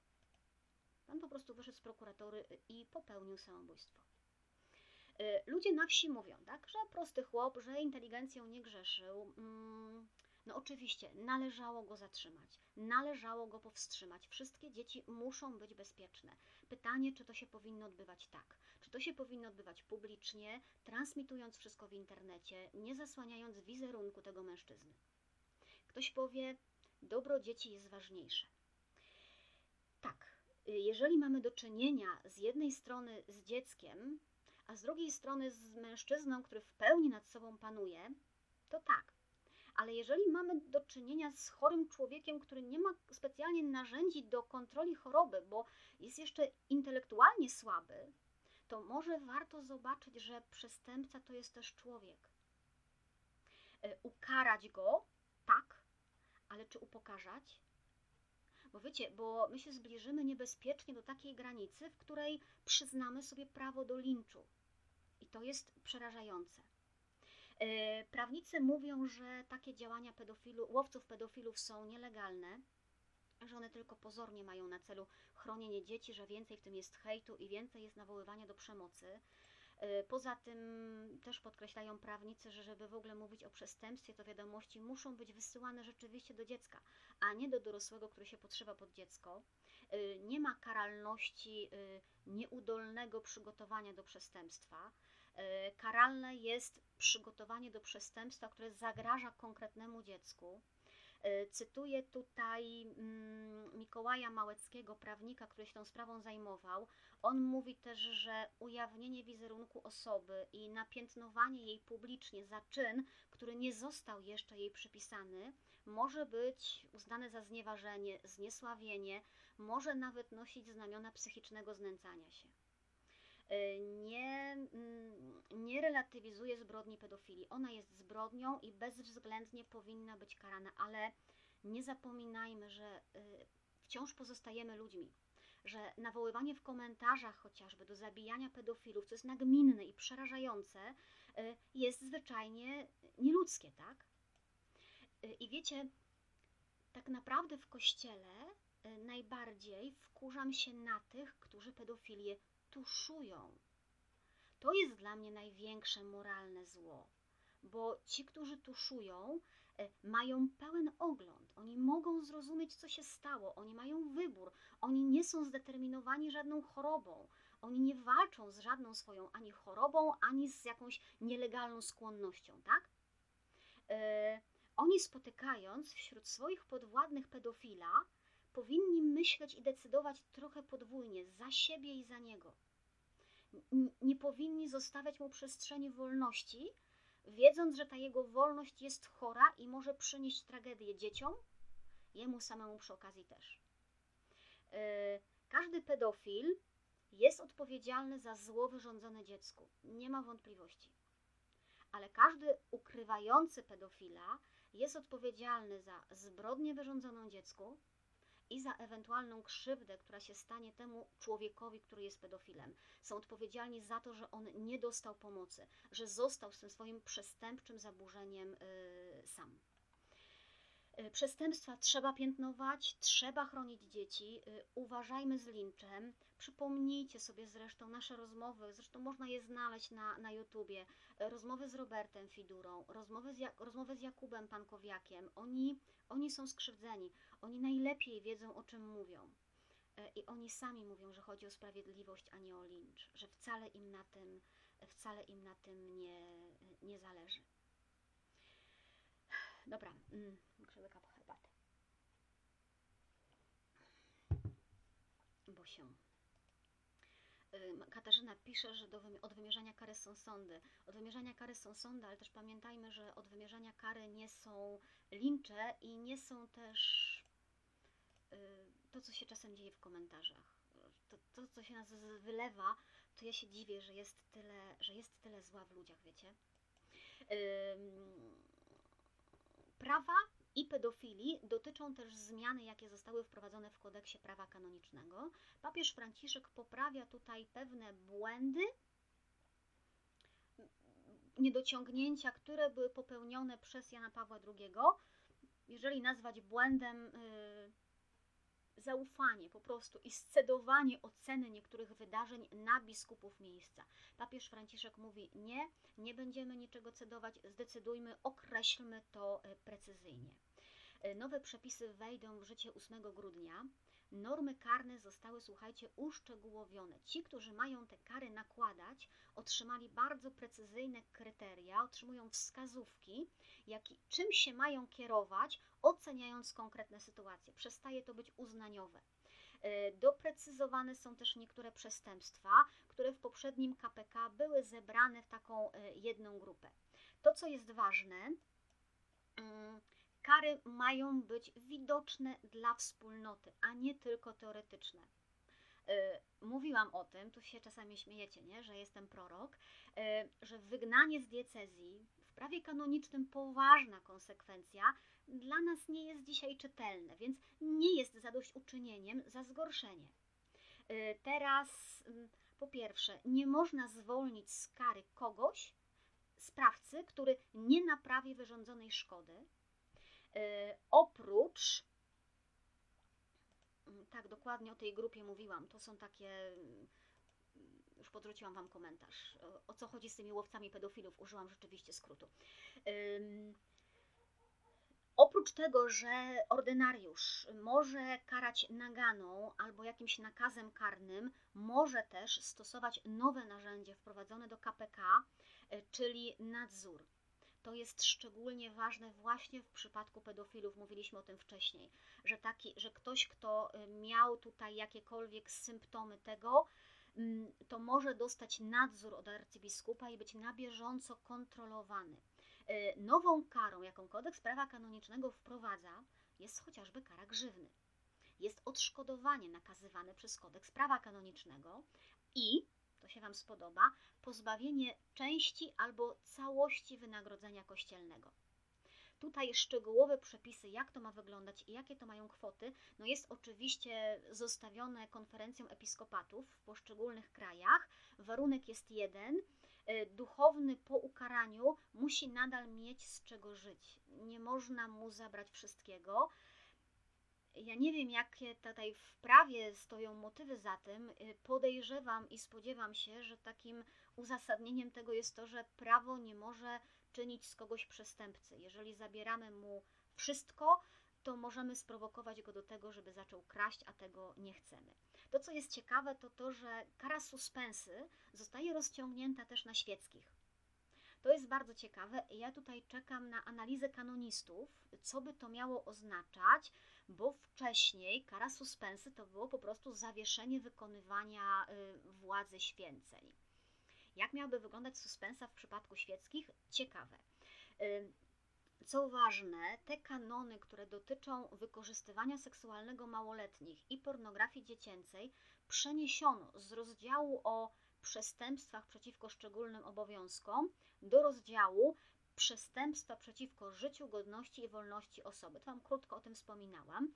Pan po prostu wyszedł z prokuratury i popełnił samobójstwo. Y, Ludzie na wsi mówią, tak, że prosty chłop, że inteligencją nie grzeszył. Mm, No oczywiście, należało go zatrzymać, należało go powstrzymać. Wszystkie dzieci muszą być bezpieczne. Pytanie, czy to się powinno odbywać tak? Czy to się powinno odbywać publicznie, transmitując wszystko w internecie, nie zasłaniając wizerunku tego mężczyzny? Ktoś powie, dobro dzieci jest ważniejsze. Tak, y, jeżeli mamy do czynienia z jednej strony z dzieckiem, a z drugiej strony z mężczyzną, który w pełni nad sobą panuje, to tak. Ale jeżeli mamy do czynienia z chorym człowiekiem, który nie ma specjalnie narzędzi do kontroli choroby, bo jest jeszcze intelektualnie słaby, to może warto zobaczyć, że przestępca to jest też człowiek. E, Ukarać go, tak, ale czy upokarzać? Bo wiecie, bo my się zbliżymy niebezpiecznie do takiej granicy, w której przyznamy sobie prawo do linczu. I to jest przerażające. E, prawnicy mówią, że takie działania pedofilu, łowców pedofilów są nielegalne, że one tylko pozornie mają na celu chronienie dzieci, że więcej w tym jest hejtu i więcej jest nawoływania do przemocy. E, poza tym też podkreślają prawnicy, że żeby w ogóle mówić o przestępstwie, to wiadomości muszą być wysyłane rzeczywiście do dziecka, a nie do dorosłego, który się podszywa pod dziecko. E, nie ma karalności nieudolnego przygotowania do przestępstwa. E, karalne jest przygotowanie do przestępstwa, które zagraża konkretnemu dziecku. E, cytuję tutaj mm, Mikołaja Małeckiego, prawnika, który się tą sprawą zajmował. On mówi też, że ujawnienie wizerunku osoby i napiętnowanie jej publicznie za czyn, który nie został jeszcze jej przypisany, może być uznane za znieważenie, zniesławienie, może nawet nosić znamiona psychicznego znęcania się. Nie, mm, nie relatywizuje zbrodni pedofilii. Ona jest zbrodnią i bezwzględnie powinna być karana, ale nie zapominajmy, że y, wciąż pozostajemy ludźmi. Że nawoływanie w komentarzach chociażby do zabijania pedofilów, co jest nagminne i przerażające, y, jest zwyczajnie nieludzkie, tak? Y, I wiecie, tak naprawdę w kościele najbardziej wkurzam się na tych, którzy pedofilię tuszują. To jest dla mnie największe moralne zło, bo ci, którzy tuszują, e, mają pełen ogląd. Oni mogą zrozumieć, co się stało, oni mają wybór, oni nie są zdeterminowani żadną chorobą. Oni nie walczą z żadną swoją ani chorobą, ani z jakąś nielegalną skłonnością, tak? Yy, oni spotykając wśród swoich podwładnych pedofila, powinni myśleć i decydować trochę podwójnie za siebie i za niego. Nie powinni zostawiać mu przestrzeni wolności, wiedząc, że ta jego wolność jest chora i może przynieść tragedię dzieciom, jemu samemu przy okazji też. E, każdy pedofil jest odpowiedzialny za zło wyrządzone dziecku, nie ma wątpliwości. Ale każdy ukrywający pedofila jest odpowiedzialny za zbrodnię wyrządzoną dziecku, i za ewentualną krzywdę, która się stanie temu człowiekowi, który jest pedofilem. Są odpowiedzialni za to, że on nie dostał pomocy, że został z tym swoim przestępczym zaburzeniem yy, sam. Y, przestępstwa trzeba piętnować, trzeba chronić dzieci, y, uważajmy z linczem. Przypomnijcie sobie zresztą nasze rozmowy, zresztą można je znaleźć na, na YouTubie. Y, rozmowy z Robertem Fidurą, rozmowy z, rozmowy z Jakubem Pankowiakiem. Oni, oni są skrzywdzeni, oni najlepiej wiedzą o czym mówią. I oni sami mówią, że chodzi o sprawiedliwość, a nie o lincz, że wcale im na tym, wcale im na tym nie, nie zależy. Dobra, mm, muszę łyka po herbatę. Bo się. Katarzyna pisze, że do, od wymierzania kary są sądy. Od wymierzania kary są sądy, ale też pamiętajmy, że od wymierzania kary nie są lincze i nie są też y, to, co się czasem dzieje w komentarzach. To, to, co się nas wylewa, to ja się dziwię, że jest tyle, że jest tyle zła w ludziach, wiecie. Prawa i pedofilii dotyczą też zmiany, jakie zostały wprowadzone w kodeksie prawa kanonicznego. Papież Franciszek poprawia tutaj pewne błędy, niedociągnięcia, które były popełnione przez Jana Pawła II. Jeżeli nazwać błędem, yy, zaufanie po prostu i scedowanie oceny niektórych wydarzeń na biskupów miejsca. Papież Franciszek mówi nie, nie będziemy niczego cedować, zdecydujmy, określmy to e, precyzyjnie. E, nowe przepisy wejdą w życie 8 grudnia. Normy karne zostały, słuchajcie, uszczegółowione. Ci, którzy mają te kary nakładać, otrzymali bardzo precyzyjne kryteria, otrzymują wskazówki, jak, czym się mają kierować, oceniając konkretne sytuacje. Przestaje to być uznaniowe. E, doprecyzowane są też niektóre przestępstwa, które w poprzednim KPK były zebrane w taką e, jedną grupę. To, co jest ważne, mm, kary mają być widoczne dla wspólnoty, a nie tylko teoretyczne. E, mówiłam o tym, tu się czasami śmiejecie, nie? że jestem prorok, że wygnanie z diecezji w prawie kanonicznym poważna konsekwencja dla nas nie jest dzisiaj czytelne, więc nie jest zadośćuczynieniem za zgorszenie. Y, teraz, mm, po pierwsze, nie można zwolnić z kary kogoś, sprawcy, który nie naprawi wyrządzonej szkody. Y, oprócz, mm, tak dokładnie o tej grupie mówiłam, to są takie już podrzuciłam Wam komentarz. O co chodzi z tymi łowcami pedofilów? Użyłam rzeczywiście skrótu. Oprócz tego, że ordynariusz może karać naganą albo jakimś nakazem karnym, może też stosować nowe narzędzie wprowadzone do KPK, e, czyli nadzór. To jest szczególnie ważne właśnie w przypadku pedofilów, mówiliśmy o tym wcześniej, że, taki, że ktoś, kto e, miał tutaj jakiekolwiek symptomy tego, mm, to może dostać nadzór od arcybiskupa i być na bieżąco kontrolowany. E, nową karą, jaką kodeks prawa kanonicznego wprowadza, jest chociażby kara grzywny. Jest odszkodowanie nakazywane przez kodeks prawa kanonicznego i, to się Wam spodoba, pozbawienie części albo całości wynagrodzenia kościelnego. Tutaj szczegółowe przepisy, jak to ma wyglądać i jakie to mają kwoty, no jest oczywiście zostawione konferencją episkopatów w poszczególnych krajach. Warunek jest jeden – E, duchowny po ukaraniu musi nadal mieć z czego żyć. Nie można mu zabrać wszystkiego. Ja nie wiem, jakie tutaj w prawie stoją motywy za tym. E, podejrzewam i spodziewam się, że takim uzasadnieniem tego jest to, że prawo nie może czynić z kogoś przestępcy. Jeżeli zabieramy mu wszystko, to możemy sprowokować go do tego, żeby zaczął kraść, a tego nie chcemy. To, co jest ciekawe, to to, że kara suspensy zostaje rozciągnięta też na świeckich. To jest bardzo ciekawe. Ja tutaj czekam na analizę kanonistów, co by to miało oznaczać, bo wcześniej kara suspensy to było po prostu zawieszenie wykonywania y, władzy święceń. Jak miałby wyglądać suspensa w przypadku świeckich? Ciekawe. Y, co ważne, te kanony, które dotyczą wykorzystywania seksualnego małoletnich i pornografii dziecięcej, przeniesiono z rozdziału o przestępstwach przeciwko szczególnym obowiązkom do rozdziału przestępstwa przeciwko życiu, godności i wolności osoby. To Wam krótko o tym wspominałam.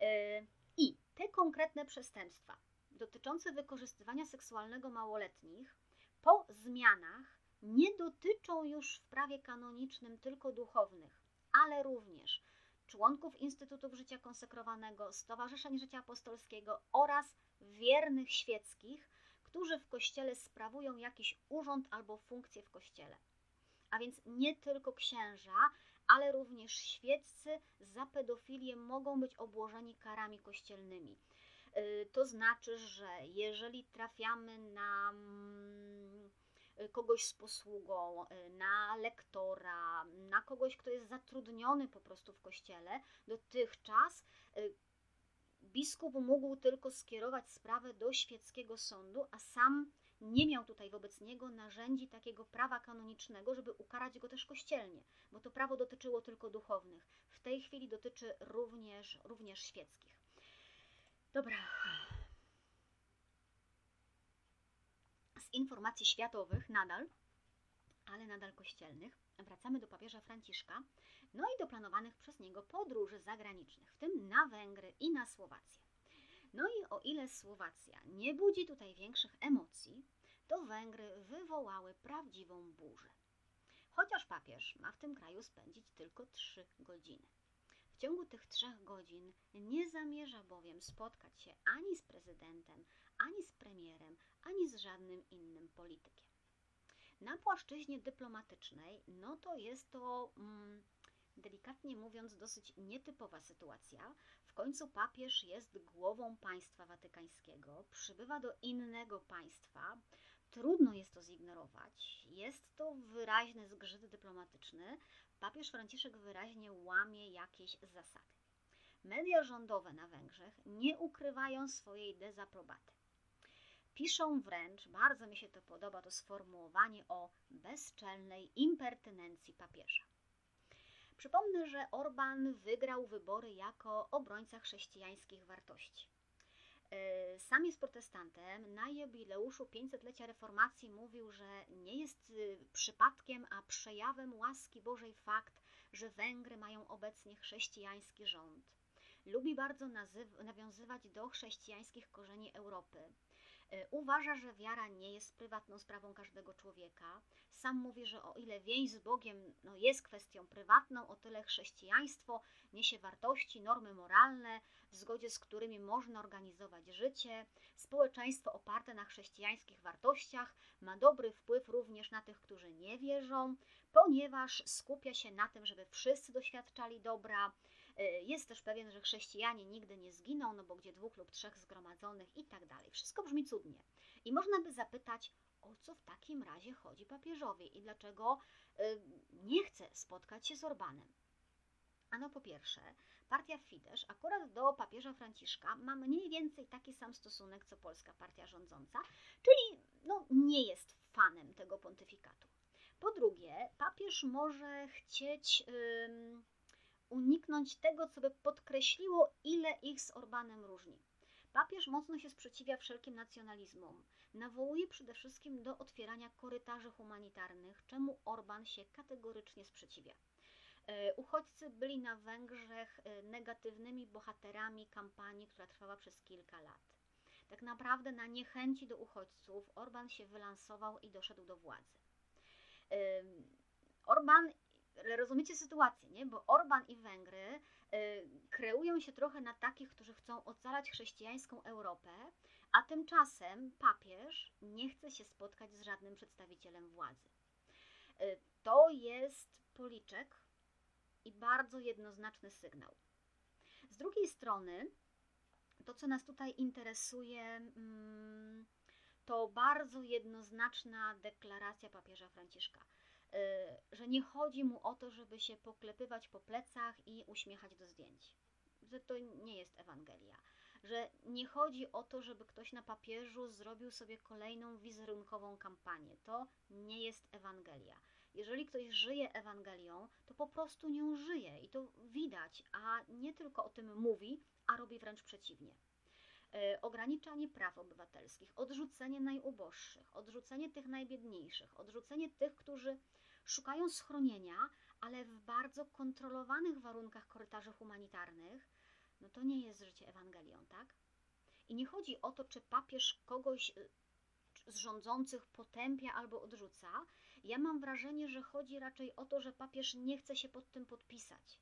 E, I te konkretne przestępstwa dotyczące wykorzystywania seksualnego małoletnich po zmianach nie dotyczą już w prawie kanonicznym tylko duchownych, ale również członków Instytutów Życia Konsekrowanego, Stowarzyszeń Życia Apostolskiego oraz wiernych świeckich, którzy w Kościele sprawują jakiś urząd albo funkcję w Kościele. A więc nie tylko księża, ale również świeccy za pedofilię mogą być obłożeni karami kościelnymi. Y, to znaczy, że jeżeli trafiamy na mm, kogoś z posługą, y, na lektora, na kogoś, kto jest zatrudniony po prostu w kościele, dotychczas y, biskup mógł tylko skierować sprawę do świeckiego sądu, a sam nie miał tutaj wobec niego narzędzi takiego prawa kanonicznego, żeby ukarać go też kościelnie, bo to prawo dotyczyło tylko duchownych. W tej chwili dotyczy również, również świeckich. Dobra. Z informacji światowych nadal, ale nadal kościelnych, wracamy do papieża Franciszka, no i do planowanych przez niego podróży zagranicznych, w tym na Węgry i na Słowację. No i o ile Słowacja nie budzi tutaj większych emocji, to Węgry wywołały prawdziwą burzę. Chociaż papież ma w tym kraju spędzić tylko trzy godziny. W ciągu tych trzech godzin nie zamierza bowiem spotkać się ani z prezydentem, ani z premierem, ani z żadnym innym politykiem. Na płaszczyźnie dyplomatycznej, no to jest to mm, delikatnie mówiąc dosyć nietypowa sytuacja. W końcu papież jest głową państwa watykańskiego, przybywa do innego państwa. Trudno jest to zignorować. Jest to wyraźny zgrzyt dyplomatyczny. Papież Franciszek wyraźnie łamie jakieś zasady. Media rządowe na Węgrzech nie ukrywają swojej dezaprobaty. Piszą wręcz, bardzo mi się to podoba, to sformułowanie o bezczelnej impertynencji papieża. Przypomnę, że Orban wygrał wybory jako obrońca chrześcijańskich wartości. E, sam jest protestantem. Na jubileuszu 500-lecia reformacji mówił, że nie jest y, przypadkiem, a przejawem łaski Bożej fakt, że Węgry mają obecnie chrześcijański rząd. Lubi bardzo nawiązywać do chrześcijańskich korzeni Europy. E, uważa, że wiara nie jest prywatną sprawą każdego człowieka. Sam mówi, że o ile więź z Bogiem no, jest kwestią prywatną, o tyle chrześcijaństwo niesie wartości, normy moralne, w zgodzie z którymi można organizować życie. Społeczeństwo oparte na chrześcijańskich wartościach ma dobry wpływ również na tych, którzy nie wierzą, ponieważ skupia się na tym, żeby wszyscy doświadczali dobra. E, jest też pewien, że chrześcijanie nigdy nie zginą, no bo gdzie dwóch lub trzech zgromadzonych i tak dalej. Wszystko brzmi cudnie. I można by zapytać, o co w takim razie chodzi papieżowi i dlaczego e, nie chce spotkać się z Orbanem. Ano po pierwsze, partia Fidesz akurat do papieża Franciszka ma mniej więcej taki sam stosunek co polska partia rządząca, czyli no, nie jest fanem tego pontyfikatu. Po drugie, papież może chcieć ym, uniknąć tego, co by podkreśliło, ile ich z Orbanem różni. Papież mocno się sprzeciwia wszelkim nacjonalizmom. Nawołuje przede wszystkim do otwierania korytarzy humanitarnych, czemu Orban się kategorycznie sprzeciwia. E, uchodźcy byli na Węgrzech e, negatywnymi bohaterami kampanii, która trwała przez kilka lat. Tak naprawdę na niechęci do uchodźców Orban się wylansował i doszedł do władzy. Orban, rozumiecie sytuację, nie? Bo Orban i Węgry e, kreują się trochę na takich, którzy chcą ocalać chrześcijańską Europę, a tymczasem papież nie chce się spotkać z żadnym przedstawicielem władzy. To jest policzek, i bardzo jednoznaczny sygnał. Z drugiej strony, to co nas tutaj interesuje, mm, to bardzo jednoznaczna deklaracja papieża Franciszka, y, że nie chodzi mu o to, żeby się poklepywać po plecach i uśmiechać do zdjęć. Że to nie jest Ewangelia. Że nie chodzi o to, żeby ktoś na papieżu zrobił sobie kolejną wizerunkową kampanię. To nie jest Ewangelia jeżeli ktoś żyje Ewangelią, to po prostu nią żyje i to widać, a nie tylko o tym mówi, a robi wręcz przeciwnie. E, ograniczanie praw obywatelskich, odrzucenie najuboższych, odrzucenie tych najbiedniejszych, odrzucenie tych, którzy szukają schronienia, ale w bardzo kontrolowanych warunkach korytarzy humanitarnych, no to nie jest życie Ewangelią, tak? I nie chodzi o to, czy papież kogoś e, z rządzących potępia albo odrzuca, ja mam wrażenie, że chodzi raczej o to, że papież nie chce się pod tym podpisać,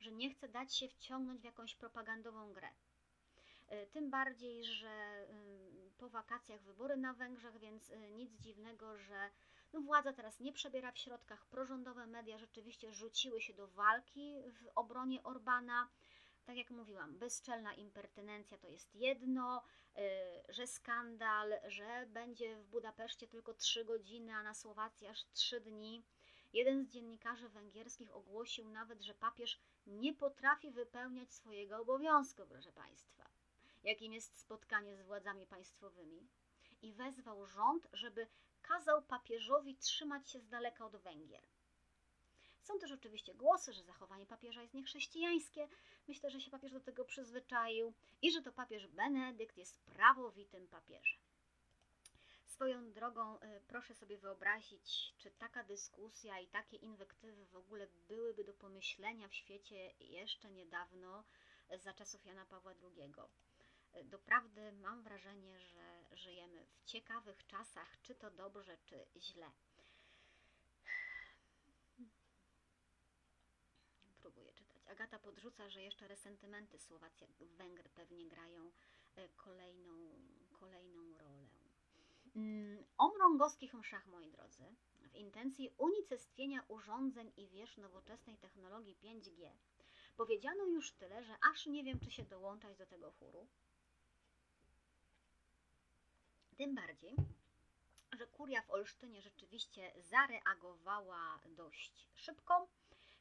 że nie chce dać się wciągnąć w jakąś propagandową grę. E, tym bardziej, że y, po wakacjach wybory na Węgrzech, więc y, nic dziwnego, że no władza teraz nie przebiera w środkach. Prorządowe media rzeczywiście rzuciły się do walki w obronie Orbana tak jak mówiłam, bezczelna impertynencja to jest jedno, y, że skandal, że będzie w Budapeszcie tylko 3 godziny, a na Słowacji aż 3 dni. Jeden z dziennikarzy węgierskich ogłosił nawet, że papież nie potrafi wypełniać swojego obowiązku, proszę Państwa, jakim jest spotkanie z władzami państwowymi, i wezwał rząd, żeby kazał papieżowi trzymać się z daleka od Węgier. Są też oczywiście głosy, że zachowanie papieża jest niechrześcijańskie. Myślę, że się papież do tego przyzwyczaił i że to papież Benedykt jest prawowitym papieżem. Swoją drogą y, proszę sobie wyobrazić, czy taka dyskusja i takie inwektywy w ogóle byłyby do pomyślenia w świecie jeszcze niedawno, za czasów Jana Pawła II. Y, doprawdy mam wrażenie, że żyjemy w ciekawych czasach, czy to dobrze, czy źle. Agata podrzuca, że jeszcze resentymenty Słowacja, Węgry pewnie grają e, kolejną, kolejną rolę. Mm, o mrągowskich mszach, moi drodzy, w intencji unicestwienia urządzeń i wież nowoczesnej technologii 5G powiedziano już tyle, że aż nie wiem, czy się dołączać do tego chóru. Tym bardziej, że kuria w Olsztynie rzeczywiście zareagowała dość szybko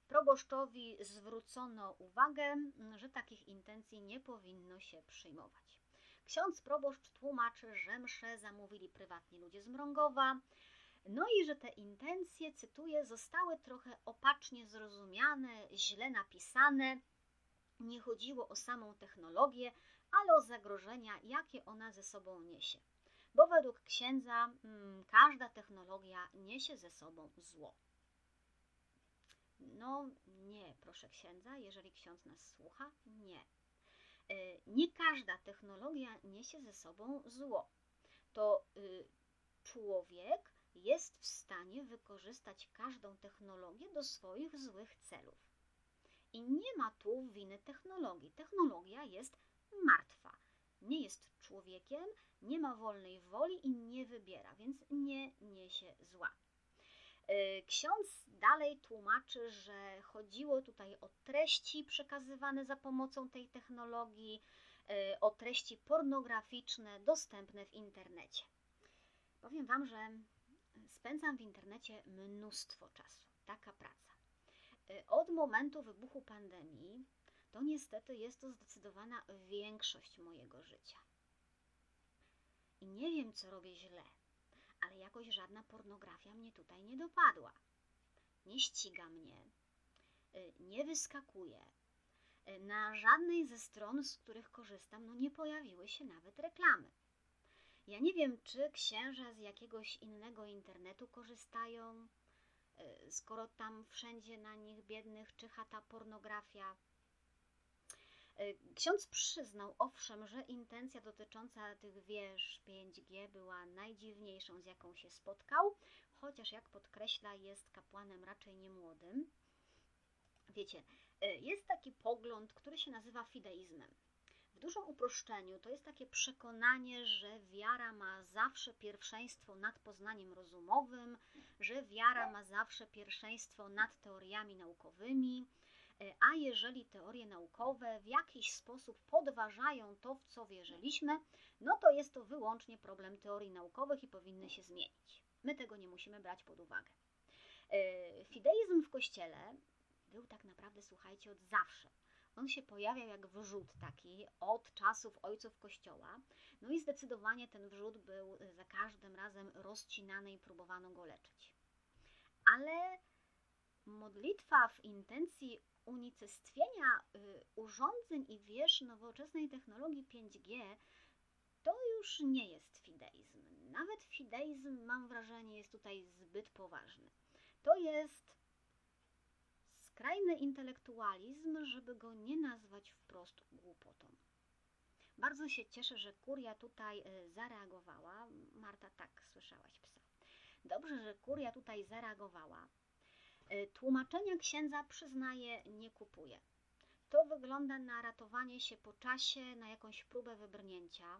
proboszczowi zwrócono uwagę, że takich intencji nie powinno się przyjmować. Ksiądz proboszcz tłumaczy, że msze zamówili prywatni ludzie z Mrągowa, no i że te intencje, cytuję, zostały trochę opacznie zrozumiane, źle napisane. Nie chodziło o samą technologię, ale o zagrożenia, jakie ona ze sobą niesie. Bo według księdza hmm, każda technologia niesie ze sobą zło. No nie, proszę księdza, jeżeli ksiądz nas słucha, nie. Y, Nie każda technologia niesie ze sobą zło. To y, człowiek jest w stanie wykorzystać każdą technologię do swoich złych celów. I nie ma tu winy technologii. Technologia jest martwa. Nie jest człowiekiem, nie ma wolnej woli i nie wybiera, więc nie niesie zła. Y, Ksiądz dalej tłumaczy, że chodziło tutaj o treści przekazywane za pomocą tej technologii, y, o treści pornograficzne dostępne w internecie. Powiem Wam, że spędzam w internecie mnóstwo czasu. Taka praca. Y, Od momentu wybuchu pandemii to niestety jest to zdecydowana większość mojego życia. I nie wiem, co robię źle, ale jakoś żadna pornografia mnie tutaj nie dopadła. Nie ściga mnie, y, nie wyskakuje. Y, Na żadnej ze stron, z których korzystam, no nie pojawiły się nawet reklamy. Ja nie wiem, czy księża z jakiegoś innego internetu korzystają, y, skoro tam wszędzie na nich biednych czyha ta pornografia. Y, Ksiądz przyznał owszem, że intencja dotycząca tych wież 5G była najdziwniejszą, z jaką się spotkał, chociaż jak podkreśla, jest kapłanem raczej niemłodym. Wiecie, y, jest taki pogląd, który się nazywa fideizmem. W dużym uproszczeniu to jest takie przekonanie, że wiara ma zawsze pierwszeństwo nad poznaniem rozumowym, że wiara ma zawsze pierwszeństwo nad teoriami naukowymi, e, a jeżeli teorie naukowe w jakiś sposób podważają to, w co wierzyliśmy, no to jest to wyłącznie problem teorii naukowych i powinny się zmienić. My tego nie musimy brać pod uwagę. E, Fideizm w kościele był tak naprawdę, słuchajcie, od zawsze. On się pojawiał jak wrzód taki od czasów ojców Kościoła. No i zdecydowanie ten wrzód był za każdym razem rozcinany i próbowano go leczyć. Ale modlitwa w intencji unicestwienia y, urządzeń i wież nowoczesnej technologii 5G to już nie jest fideizm. Nawet fideizm, mam wrażenie, jest tutaj zbyt poważny. To jest skrajny intelektualizm, żeby go nie nazwać wprost głupotą. Bardzo się cieszę, że kuria tutaj y, zareagowała. Marta, tak, słyszałaś psa. Dobrze, że kuria tutaj zareagowała. Y, Tłumaczenia księdza przyznaje, nie kupuje. To wygląda na ratowanie się po czasie, na jakąś próbę wybrnięcia.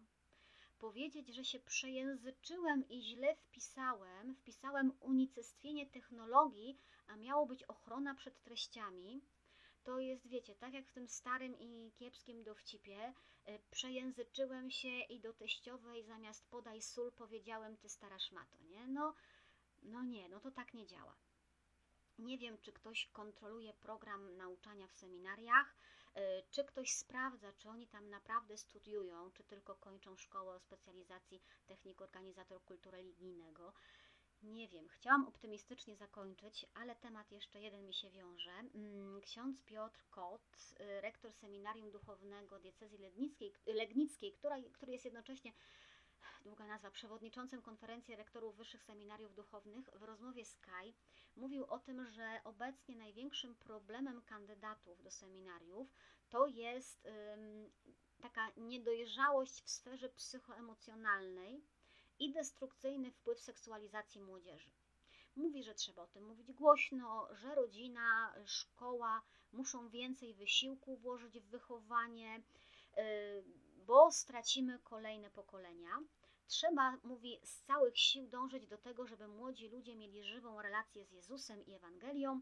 Powiedzieć, że się przejęzyczyłem i źle wpisałem, wpisałem unicestwienie technologii, a miało być ochrona przed treściami, to jest, wiecie, tak jak w tym starym i kiepskim dowcipie, y, przejęzyczyłem się i do teściowej zamiast podaj sól powiedziałem ty stara szmato, nie? No, no nie, no to tak nie działa. Nie wiem, czy ktoś kontroluje program nauczania w seminariach, y, czy ktoś sprawdza, czy oni tam naprawdę studiują, czy tylko kończą szkołę o specjalizacji technik organizator kultu religijnego. Nie wiem, chciałam optymistycznie zakończyć, ale temat jeszcze jeden mi się wiąże. Mm, Ksiądz Piotr Kot, y, rektor seminarium duchownego diecezji legnickiej, legnickiej która, który jest jednocześnie, długa nazwa, przewodniczącym konferencji rektorów wyższych seminariów duchownych, w rozmowie Sky mówił o tym, że obecnie największym problemem kandydatów do seminariów to jest taka niedojrzałość w sferze psychoemocjonalnej i destrukcyjny wpływ seksualizacji młodzieży. Mówi, że trzeba o tym mówić głośno, że rodzina, szkoła muszą więcej wysiłku włożyć w wychowanie, yy, bo stracimy kolejne pokolenia. Trzeba, mówi, z całych sił dążyć do tego, żeby młodzi ludzie mieli żywą relację z Jezusem i Ewangelią.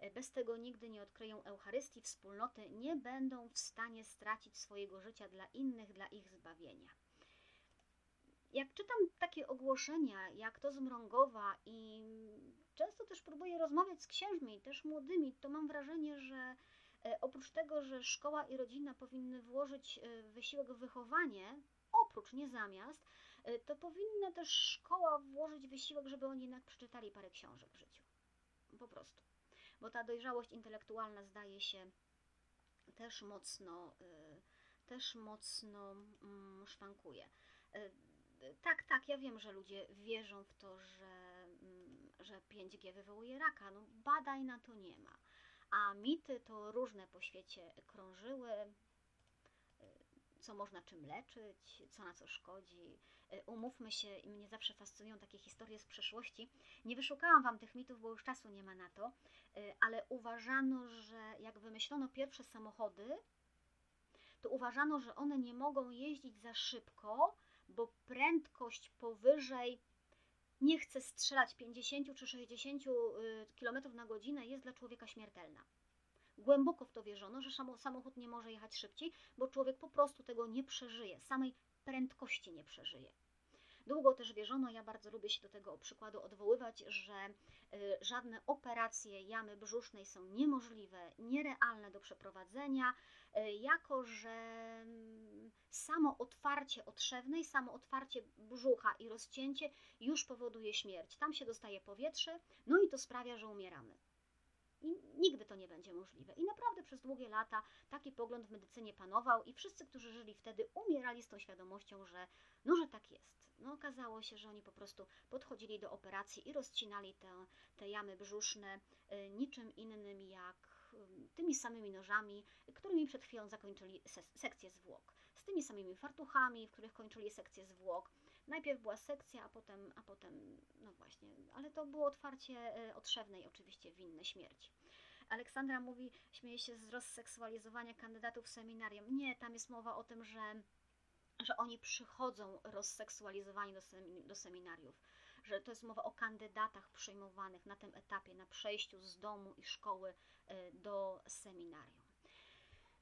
Yy, Bez tego nigdy nie odkryją Eucharystii, wspólnoty, nie będą w stanie stracić swojego życia dla innych, dla ich zbawienia jak czytam takie ogłoszenia, jak to z Mrągowa i często też próbuję rozmawiać z księżmi, też młodymi, to mam wrażenie, że e, oprócz tego, że szkoła i rodzina powinny włożyć e, wysiłek w wychowanie, oprócz, nie zamiast, e, to powinna też szkoła włożyć wysiłek, żeby oni jednak przeczytali parę książek w życiu. Po prostu. Bo ta dojrzałość intelektualna zdaje się też mocno, też mocno mm, szwankuje tak, tak, ja wiem, że ludzie wierzą w to, że, mm, że 5G wywołuje raka. No, badań na to nie ma. A mity to różne po świecie krążyły, co można czym leczyć, co na co szkodzi. Y, Umówmy się, i mnie zawsze fascynują takie historie z przeszłości. Nie wyszukałam Wam tych mitów, bo już czasu nie ma na to, y, ale uważano, że jak wymyślono pierwsze samochody, to uważano, że one nie mogą jeździć za szybko, bo prędkość powyżej nie chcę strzelać 50 czy 60 km na godzinę jest dla człowieka śmiertelna. Głęboko w to wierzono, że samo- samochód nie może jechać szybciej, bo człowiek po prostu tego nie przeżyje, samej prędkości nie przeżyje. Długo też wierzono, ja bardzo lubię się do tego przykładu odwoływać, że y, żadne operacje jamy brzusznej są niemożliwe, nierealne do przeprowadzenia, y, jako że mm, samo otwarcie otrzewnej, samo otwarcie brzucha i rozcięcie już powoduje śmierć. Tam się dostaje powietrze, no i to sprawia, że umieramy. I nigdy to nie będzie możliwe. I naprawdę przez długie lata taki pogląd w medycynie panował i wszyscy, którzy żyli wtedy, umierali z tą świadomością, że no, że tak jest. No okazało się, że oni po prostu podchodzili do operacji i rozcinali te, te jamy brzuszne y, niczym innym jak y, tymi samymi nożami, którymi przed chwilą zakończyli se- sekcję zwłok. Tymi samymi fartuchami, w których kończyli sekcję zwłok. Najpierw była sekcja, a potem, a potem, no właśnie, ale to było otwarcie y, otrzewnej oczywiście winne śmierci. Aleksandra mówi, śmieje się z rozseksualizowania kandydatów seminarium. Nie, tam jest mowa o tym, że, że oni przychodzą rozseksualizowani do, semi, do seminariów, że to jest mowa o kandydatach przyjmowanych na tym etapie, na przejściu z domu i szkoły y, do seminarium.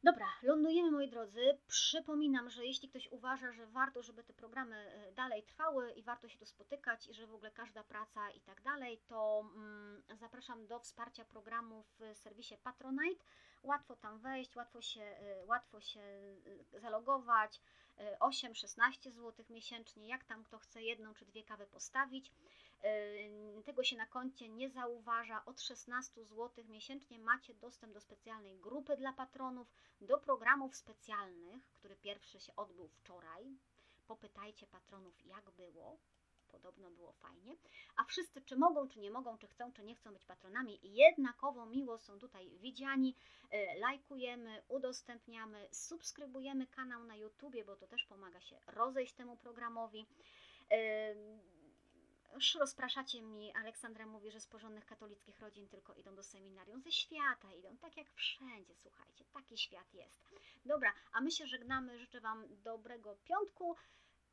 Dobra, lądujemy moi drodzy. Przypominam, że jeśli ktoś uważa, że warto, żeby te programy e, dalej trwały i warto się tu spotykać i że w ogóle każda praca i tak dalej, to mm, zapraszam do wsparcia programu w serwisie Patronite. Łatwo tam wejść, łatwo się, e, łatwo się e, zalogować. 8-16 zł miesięcznie, jak tam kto chce jedną czy dwie kawy postawić. Yy, Tego się na koncie nie zauważa. Od 16 zł miesięcznie macie dostęp do specjalnej grupy dla patronów, do programów specjalnych, który pierwszy się odbył wczoraj. Popytajcie patronów, jak było. Podobno było fajnie. A wszyscy, czy mogą, czy nie mogą, czy chcą, czy nie chcą być patronami, jednakowo miło są tutaj widziani. Yy, Lajkujemy, udostępniamy, subskrybujemy kanał na YouTubie, bo to też pomaga się rozejść temu programowi. Już rozpraszacie mnie. Aleksandra mówi, że z porządnych katolickich rodzin tylko idą do seminarium. Ze świata idą, tak jak wszędzie, słuchajcie. Taki świat jest. Dobra, a my się żegnamy. Życzę Wam dobrego piątku.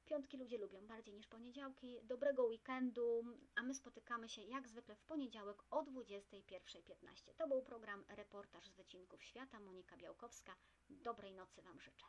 Piątki ludzie lubią bardziej niż poniedziałki. Dobrego weekendu, a my spotykamy się jak zwykle w poniedziałek o 21.15. To był program Reportaż z wycinków świata. Monika Białkowska. Dobrej nocy Wam życzę.